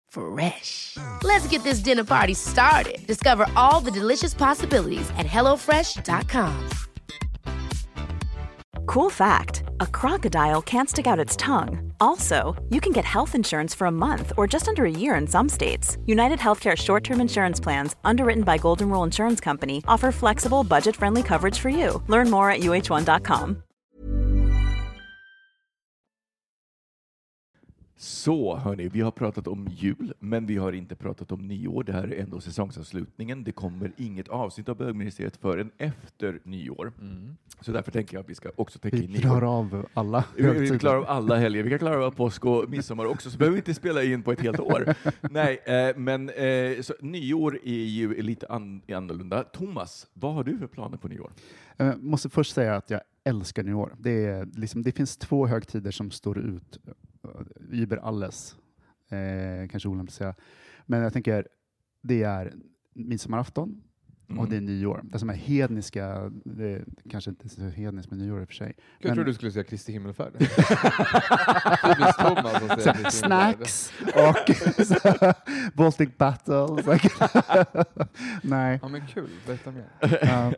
Fresh. Let's get this dinner party started. Discover all the delicious possibilities at hellofresh.com. Cool fact a crocodile can't stick out its tongue. Also, you can get health insurance for a month or just under a year in some states. United Healthcare short term insurance plans, underwritten by Golden Rule Insurance Company, offer flexible, budget friendly coverage for you. Learn more at uh1.com. Så hörni, vi har pratat om jul, men vi har inte pratat om nyår. Det här är ändå säsongsavslutningen. Det kommer inget avsnitt av bögministeriet förrän efter nyår. Så därför tänker jag att vi ska också täcka in Vi nyår. klarar av alla Vi, vi klarar av alla helger. Vi kan klara av påsk och midsommar också, så behöver vi inte spela in på ett helt år. Nej, eh, men eh, så, nyår är ju lite an, annorlunda. Thomas, vad har du för planer på nyår? Jag måste först säga att jag älskar nyår. Det, är liksom, det finns två högtider som står ut über alles. Eh, kanske olämpligt att säga. Men jag tänker, det är midsommarafton och Mm. det är nyår. Det som är hedniska, är kanske inte så hedniskt med nyår i och för sig. Jag Men- trodde du skulle säga Kristi himmelfärd. Typiskt Thomas Så- Kristi. Snacks och Baltic Battle. Nej. Ja men kul, berätta mer. Ja.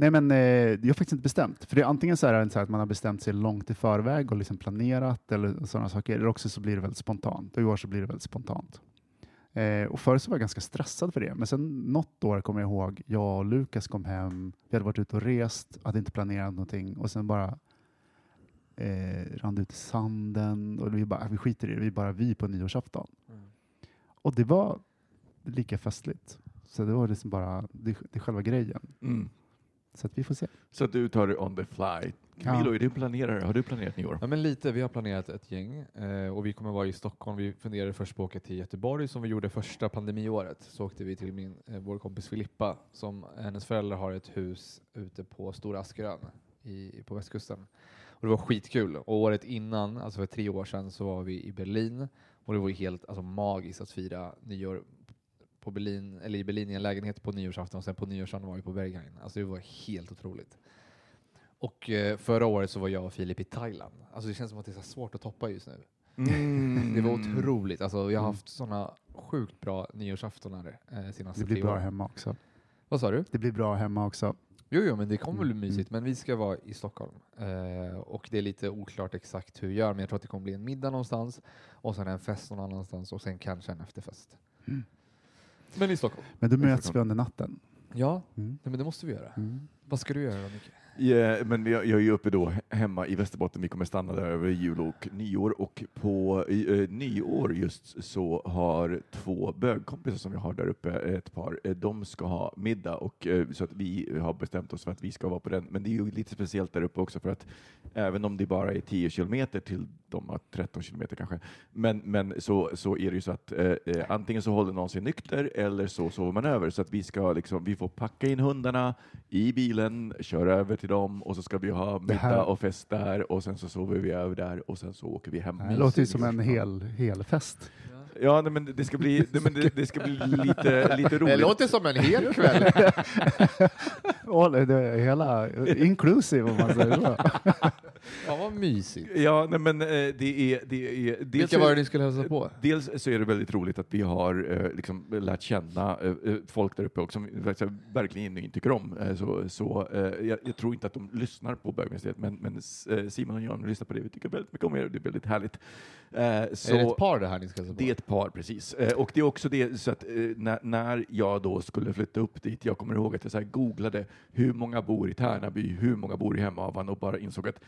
Nej, men eh, jag har faktiskt inte bestämt. För det är antingen så är det så här att man har bestämt sig långt i förväg och liksom planerat eller sådana saker, eller också så blir det väldigt spontant. Och i år så blir det väldigt spontant. Eh, och förut så var jag ganska stressad för det, men sen något år kommer jag ihåg, jag och Lukas kom hem, vi hade varit ute och rest, hade inte planerat någonting och sen bara eh, rann ut i sanden och vi bara, vi skiter i det, vi är bara vi på nyårsafton. Mm. Och det var lika festligt. Så det var liksom bara, det, det är själva grejen. Mm. Så att vi får se. Så att du tar det on the fly. Camilo, är du planerare? Har du planerat nyår? Ja, men lite. Vi har planerat ett gäng eh, och vi kommer vara i Stockholm. Vi funderade först på att åka till Göteborg som vi gjorde första pandemiåret. Så åkte vi till min, eh, vår kompis Filippa som hennes föräldrar har ett hus ute på Stora Askerön i, på västkusten. Och det var skitkul. Och året innan, alltså för tre år sedan, så var vi i Berlin och det var ju helt alltså, magiskt att fira nyår på Berlin, eller i Berlin i en lägenhet på nyårsafton och sen på nyårsdagen var vi på Berghain. Alltså det var helt otroligt. Och eh, förra året så var jag och Filip i Thailand. Alltså det känns som att det är så svårt att toppa just nu. Mm. Det var otroligt. Alltså, jag har haft sådana sjukt bra nyårsaftonar eh, senaste Det blir tre bra åren. hemma också. Vad sa du? Det blir bra hemma också. Jo, jo, men det kommer bli Mm, mysigt. Men vi ska vara i Stockholm. Eh, och det är lite oklart exakt hur vi gör, men jag tror att det kommer bli en middag någonstans och sen en fest någon annanstans och sen kanske en efterfest. Mm. Men i Stockholm. Men då möts vi under natten. Ja, Mm. nej, men det måste vi göra. Mm. Vad ska du göra då, Micke? Yeah, men jag, jag är ju uppe då hemma i Västerbotten. Vi kommer stanna där över jul och nyår och på eh, nyår just så har två bögkompisar som jag har där uppe, ett par, eh, de ska ha middag och eh, så att vi har bestämt oss för att vi ska vara på den. Men det är ju lite speciellt där uppe också för att även om det bara är 10 kilometer till de har 13 kilometer kanske, men, men så, så är det ju så att eh, eh, antingen så håller någon sig nykter eller så sover man över så att vi ska liksom, vi får packa in hundarna i bilen, köra över till dem och så ska vi ha middag här- och fest där och sen så sover vi över där och sen så åker vi hem. Det låter ju som en hel, hel fest. Ja, nej, men det ska bli, nej, men det, det ska bli lite, lite roligt. Det låter som en hel kväll. All, det är hela, inclusive om man säger så. Fan vad mysigt. Ja, nej, men eh, det är... Det är dels Vilka var det ni skulle hälsa på? Dels så är det väldigt roligt att vi har eh, liksom, lärt känna eh, folk där uppe också, som vi verkligen inte tycker om. Eh, så, så, jag, jag tror inte att de lyssnar på bögministeriet, men, men Simon och Jan lyssnar på det. Vi tycker väldigt mycket om er, det är väldigt härligt. Så, Är det ett par det här ni ska hälsa på? det är ett par, precis. Och det är också det, så att när, när jag då skulle flytta upp dit, jag kommer ihåg att jag så googlade hur många bor i Tärnaby, hur många bor i Hemavan och bara insåg att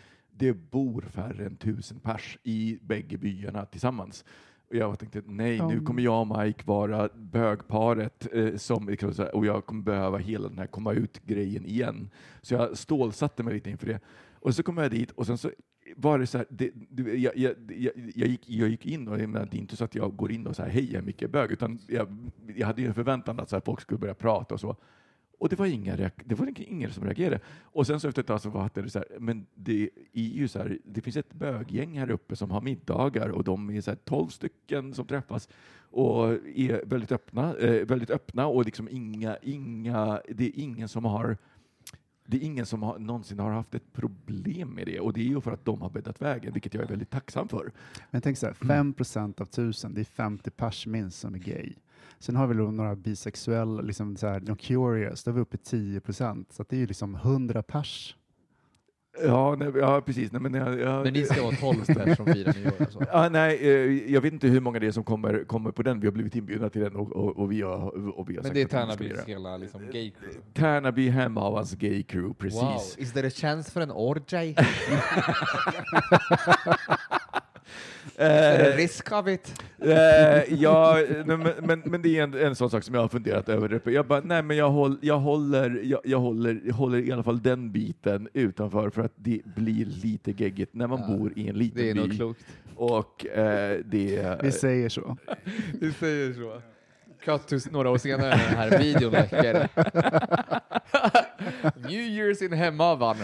det bor färre än tusen pers i bägge byarna tillsammans. Och jag tänkte, nej, nu Mm. kommer jag och Mike vara bögparet eh, som, liksom och jag kommer behöva hela den här komma ut-grejen igen. Så jag stålsatte mig lite inför det. Och så kom jag dit och sen så var det så här, det, du, jag, jag, jag, jag, gick, jag gick in och jag menar, det är inte så att jag går in och här, hej, jag är Micke Bög, utan jag, jag hade ju en förväntan att så här, folk skulle börja prata och så. Och det var, inga det var ingen- som reagerade. Och sen så efter ett tag så var det så här, men det är ju så här, det finns ett böggäng här uppe som har middagar och de är så här 12 stycken som träffas och är väldigt öppna, eh, väldigt öppna och liksom inga, inga, det är ingen som har det är ingen som har, någonsin har haft ett problem med det och det är ju för att de har bäddat vägen, vilket jag är väldigt tacksam för. Men tänk så här, 5 procent av tusen, det är 50 pers minst som är gay. Sen har vi då några bisexuella, liksom så här, de curious, då är vi uppe i 10 procent. Så att det är ju liksom 100 pers. Ja, nej, ja precis. Nej, men, jag, jag, Men ni ska vara 12 pers som firar nyår alltså? Ja, nej, eh, jag vet inte hur många det är som kommer, kommer på den. Vi har blivit inbjudna till den och, och, och vi har, och vi har Men det är Tärnabys hela liksom, gay crew? Tärnaby Hemavans gay crew, precis. Wow, is there a chance for an orgy? Eh, Is there a risk of it? Eh, ja, nej, men, men, men det är en, en sån sak som jag har funderat över. Jag bara, nej men jag, håll, jag, håller, jag, jag, håller, jag håller i alla fall den biten utanför för att det blir lite geggigt när man Ja, bor i en liten Det är nog by. klokt. Och eh, det... Vi säger så. Du säger så. Cut to några år senare när den här videon läcker. New Year's in Hemavan.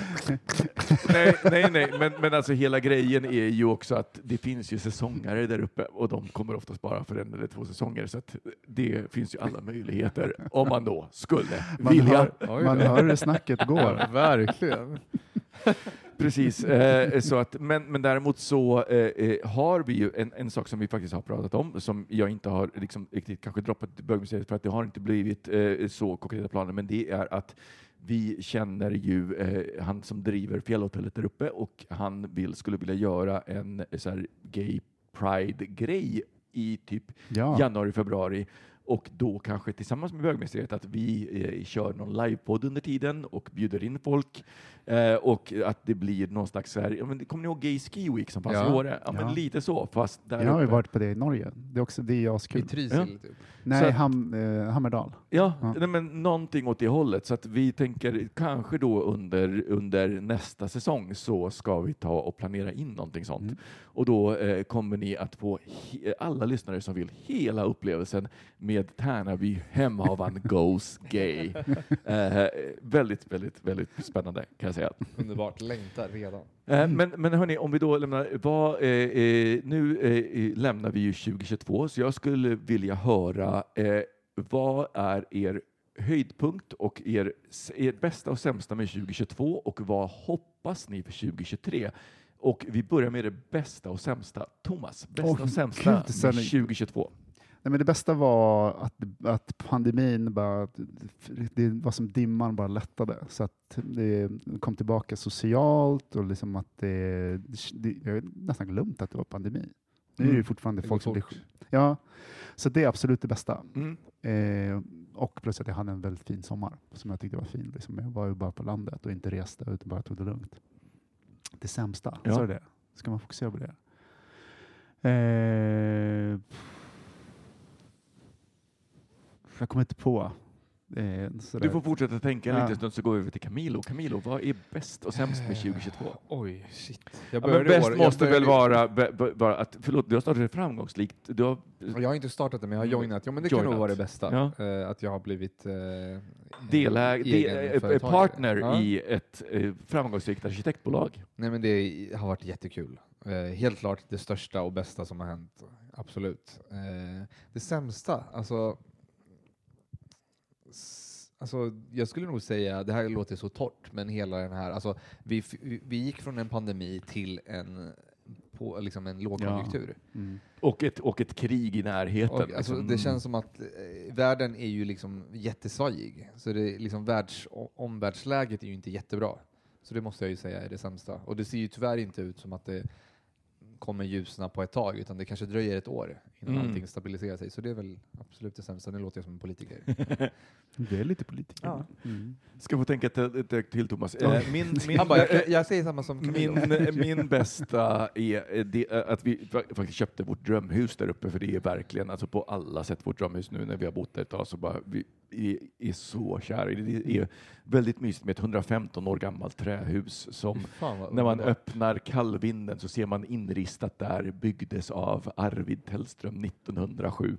nej, nej, nej, men, men alltså hela grejen är ju också att det finns ju säsongare där uppe och de kommer oftast bara för en eller två säsonger så att det finns ju alla möjligheter om man då skulle Man, vilja. hör, man hör hur snacket går. Verkligen. Precis, eh, så att, men, men däremot så eh, eh, har vi ju en, en sak som vi faktiskt har pratat om, som jag inte har liksom riktigt kanske droppat bögmuseet för att det har inte blivit eh, så konkreta planer, men det är att vi känner ju eh, han som driver fjällhotellet där uppe och han vill, skulle vilja göra en eh, så här, gay pride-grej i typ Ja. januari, februari och då kanske tillsammans med bögmästeriet att vi eh, kör någon livepodd under tiden och bjuder in folk eh, och att det blir någon slags så här, ja, men, kommer ni ihåg Gay Ski Week som fanns Ja. i Åre? Ja, men Ja. lite så, fast där Jag har ju uppe. varit på det i Norge. Det är också det är I askul. Trysil, Ja. typ. Nej, att- Ham, eh, Hammerdal. Ja, Ja. Nej, men någonting åt det hållet. Så att vi tänker kanske då under, under nästa säsong så ska vi ta och planera in någonting sånt. Mm. Och då eh, kommer ni att få he- alla lyssnare som vill hela upplevelsen med Tärnaby, hemhavan goes gay. Eh, väldigt, väldigt, väldigt spännande kan jag säga. Underbart, längtar redan. Eh, Men, men hörni, om vi då lämnar, vad, eh, eh, nu eh, lämnar vi ju 2022, så jag skulle vilja höra eh, vad är er höjdpunkt och er, er bästa och sämsta med 2022 och vad hoppas ni för 2023? Och vi börjar med det bästa och sämsta. Thomas, bästa Åh, och sämsta gud, med 2022. Nej, men det bästa var att, att pandemin bara, det var som dimman bara lättade. Så att det kom tillbaka socialt och liksom att det, det jag har nästan glömt att det var pandemi. Nu är det Mm. fortfarande Det folk som blir fort. Ja, så det är absolut det bästa. Mm. Eh, och plus att jag hade en väldigt fin sommar som jag tyckte var fin. Liksom. Jag var ju bara på landet och inte reste utan bara tog det lugnt. Det sämsta, Ja. så är det. Ska man fokusera på det? Eh, jag kommer inte på. Eh. Du får fortsätta tänka en Ja. liten stund så går vi över till Camilo. Camilo, vad är bäst och sämst med 2022? Oj, shit. Ja, bäst år- jag måste väl vara, be- att, förlåt, du har startat det framgångsrikt. Du har, Jag har inte startat det, men jag har joinat. Ja, men det kan nog Joinat. vara det bästa. Ja. Eh, att jag har blivit eh, deläg, de, eh, egenföretagare. partner Ja. i ett eh, framgångsrikt arkitektbolag. Nej, men det har varit jättekul. Eh, helt klart det största och bästa som har hänt. Absolut. Eh, det sämsta, alltså... Alltså, jag skulle nog säga, det här låter så torrt, men hela den här, alltså, vi, vi gick från en pandemi till en, på, liksom en lågkonjunktur. Mm. Och ett, och ett krig i närheten. Och, alltså, liksom. det känns som att eh, världen är ju liksom jättesvajig. Så det liksom världs, omvärldsläget är ju inte jättebra. Så det måste jag ju säga är det sämsta. Och det ser ju tyvärr inte ut som att det kommer ljusna på ett tag, utan det kanske dröjer ett år innan Mm. allting stabiliserar sig. Så det är väl absolut det sämsta. Nu låter jag som en politiker. Det är lite politiker. Ja. Mm. Ska få tänka ett, till Thomas. Oj. Eh, min, min, bara, jag, jag säger samma som Camilo. min, min bästa är eh, det, eh, att vi fa- faktiskt köpte vårt drömhus där uppe, för det är verkligen alltså på alla sätt vårt drömhus nu när vi har bott där ett tag. Så bara, vi är, är så kära det. Är väldigt mysigt med ett 115 år gammalt trähus som när man öppnar kallvinden så ser man inristat där byggdes av Arvid Tellström 1907.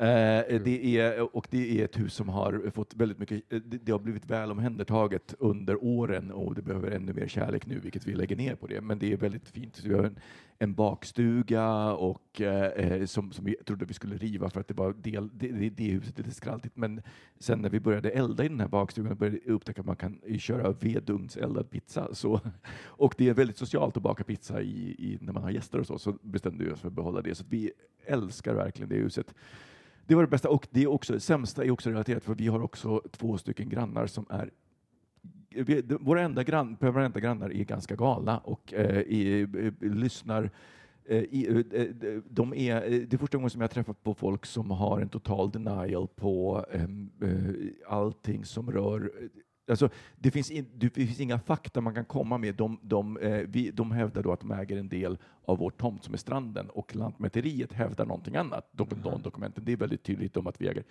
Eh, det är, och det är ett hus som har fått väldigt mycket, eh, det, har blivit väl omhändertaget under åren och det behöver ännu mer kärlek nu, vilket vi lägger ner på det. Men det är väldigt fint. Vi har en, en bakstuga och, eh, som, som vi trodde vi skulle riva för att det var del, det, det, det huset är lite skraltigt. Men sen när vi började elda i den här bakstugan började upptäcka att man kan köra vedugnseldad pizza så, och det är väldigt socialt att baka pizza i, i, när man har gäster och så, så bestämde vi oss för att behålla det. Så vi älskar verkligen det huset. Det var det bästa och det är också, det sämsta är också relaterat för vi har också två stycken grannar som är vi, våra enda, grann, permanenta grannar är ganska galna och eh, i, eh, lyssnar eh, i, eh, eh, de är, eh, det är första gången som jag har träffat på folk som har en total denial på eh, allting som rör Alltså, det, finns in, det finns inga fakta man kan komma med. De, de, eh, vi, de hävdar då att de äger en del av vår tomt som är stranden och Lantmäteriet hävdar någonting annat. De, de dokumenten, det är väldigt tydligt om att vi äger.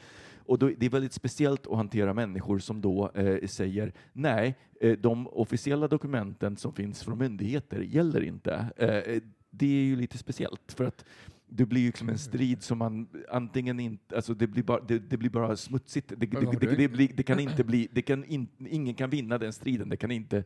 Och då, det är väldigt speciellt att hantera människor som då eh, säger nej, eh, de officiella dokumenten som finns från myndigheter gäller inte. Eh, det är ju lite speciellt för att det blir ju liksom en strid som man antingen inte, alltså det blir bara, det, det blir bara smutsigt. Det, det, det, kan inte bli, det kan in, ingen kan vinna den striden. Det kan inte,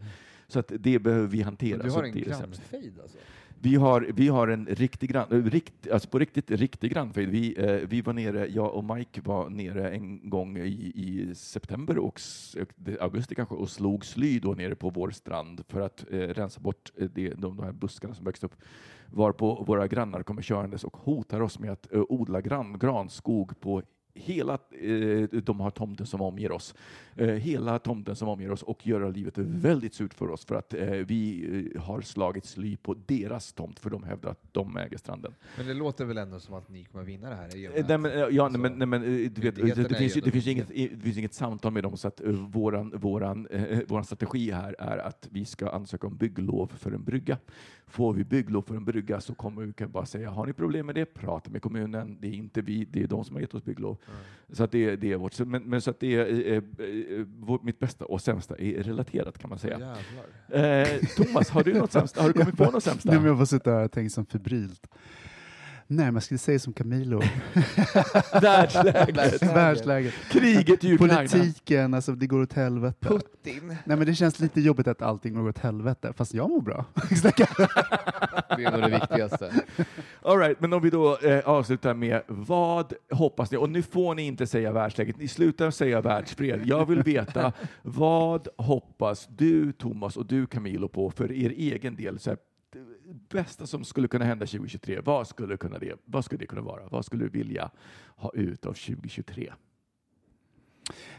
så att det behöver vi hantera. Du har en grannfejd alltså? Vi har, vi har en riktig grann, eh, rikt, alltså på riktigt riktig grannfejd. Vi, eh, vi var nere, jag och Mike var nere en gång i, i september och augusti kanske och slog sly då nere på vår strand för att eh, rensa bort eh, det, de, de här buskarna som växte upp. Varpå våra grannar kommer körandes och hotar oss med att eh, odla gran, granskog på hela, eh, de har tomten som omger oss, eh, hela tomten som omger oss och göra livet väldigt surt för oss för att eh, vi eh, har slagit sly på deras tomt för de hävdar att de äger stranden. Men det låter väl ändå som att ni kommer vinna det här? i och med Eh, Nej, men, eh, ja, alltså, nej, men, nej, men, du vet, det, finns, ju ju- det, finns ändå inget, det finns inget samtal med dem, så att uh, våran, våran, eh, våran strategi här är att vi ska ansöka om bygglov för en brygga. Får vi bygglov för en brygga så kommer vi kan bara säga, har ni problem med det, prata med kommunen. Det är inte vi, det är de som har gett oss bygglov. Så att det, det är vårt, men, men så att det är, eh, eh, vårt, mitt bästa och sämsta är relaterat kan man säga. Eh, Thomas, har du något sämsta? Har du kommit på något sämsta? Nej, men jag får sitta här och tänka som febrilt. Nej, men jag skulle säga som Camilo. Världsläget. Världsläget. Kriget i Ukraina. Politiken, alltså det går åt helvete. Putin. Nej, men det känns lite jobbigt att allting går åt helvete, fast jag mår bra. Det är nog det viktigaste. All right, men om vi då eh, avslutar med vad hoppas ni? Och nu får ni inte säga världsläget, ni slutar säga världsfred. Jag vill veta vad hoppas du, Thomas, och du, Camilo, på för er egen del? Så här, bästa som skulle kunna hända 2023, vad skulle, kunna det, vad skulle det kunna vara? Vad skulle du vilja ha ut av 2023?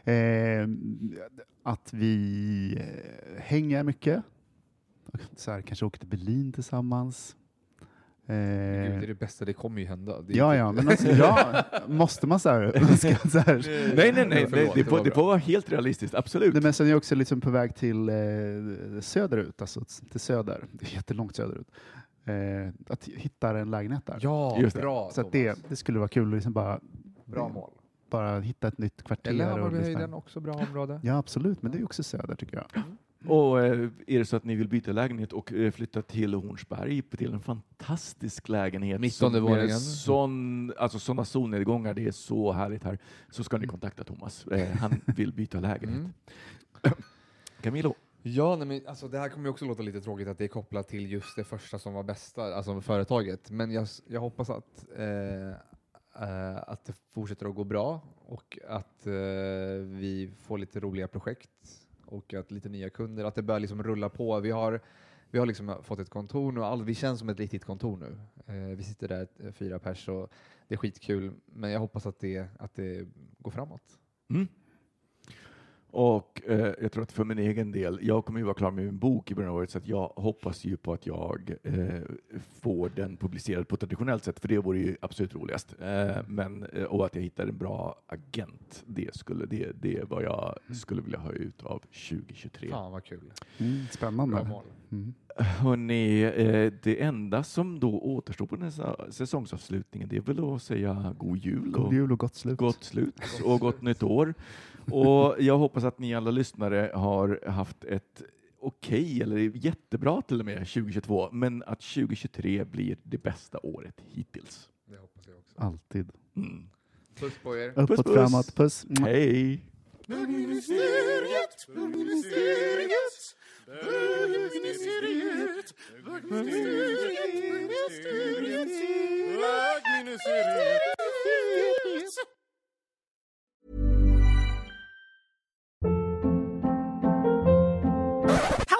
Eh, att vi eh, hänger mycket. Så här, kanske åker till Berlin tillsammans. Eh, Gud, det är det bästa, det kommer ju hända. Det ja, ja, men alltså, ja, måste man så här, ska, så här Nej, nej, nej, nej Förlåt, det, det får, det vara helt realistiskt, absolut. Nej, men sen är jag också liksom på väg till eh, söderut, alltså till söder. Det är jättelångt söderut. Eh, att hitta en lägenhet där. Ja, Just det. bra Så att Thomas. det, det skulle vara kul att liksom bara, Bra mål. bara hitta ett nytt kvarter. Eller Hammarbyhöjden, liksom, också bra område. ja, absolut, men det är också söder tycker jag. Och eh, är det så att ni vill byta lägenhet och eh, flytta till Hornsberg, till en fantastisk lägenhet 19:e som med våningen. Sån, alltså sådana solnedgångar, det är så härligt här, så ska ni kontakta Thomas. Eh, han vill byta lägenhet. Mm. Camilo? Ja, nej, men alltså, det här kommer ju också låta lite tråkigt att det är kopplat till just det första som var bästa, alltså företaget. Men jag, jag hoppas att, eh, eh, att det fortsätter att gå bra och att eh, vi får lite roliga projekt och att lite nya kunder, att det börjar liksom rulla på. Vi har, vi har liksom fått ett kontor nu, all, vi känns som ett riktigt kontor nu. Eh, vi sitter där eh, fyra pers och det är skitkul, men jag hoppas att det, att det går framåt. Mm. Och eh, jag tror att för min egen del, jag kommer ju vara klar med min bok i början av året, så att jag hoppas ju på att jag eh, får den publicerad på traditionellt sätt, för det vore ju absolut roligast. Eh, men, eh, och att jag hittar en bra agent, det, skulle, det, det är vad jag skulle vilja ha ut av 2023. Fan vad kul. Mm, Bra spännande. mål. Mm. Hörrni, eh, det enda som då återstår på den här säsongsavslutningen, det är väl att säga god jul och God jul och gott slut. gott slut och gott nytt år. Och jag hoppas att ni alla lyssnare har haft ett okej eller jättebra till och med 2022, men att 2023 blir det bästa året hittills. Det hoppas jag också. Alltid. Mm. Puss på er. Uppåt, puss. framåt, puss. Hej! Bögministeriet, bögministeriet, bögministeriet, bögministeriet, bögministeriet, bögministeriet.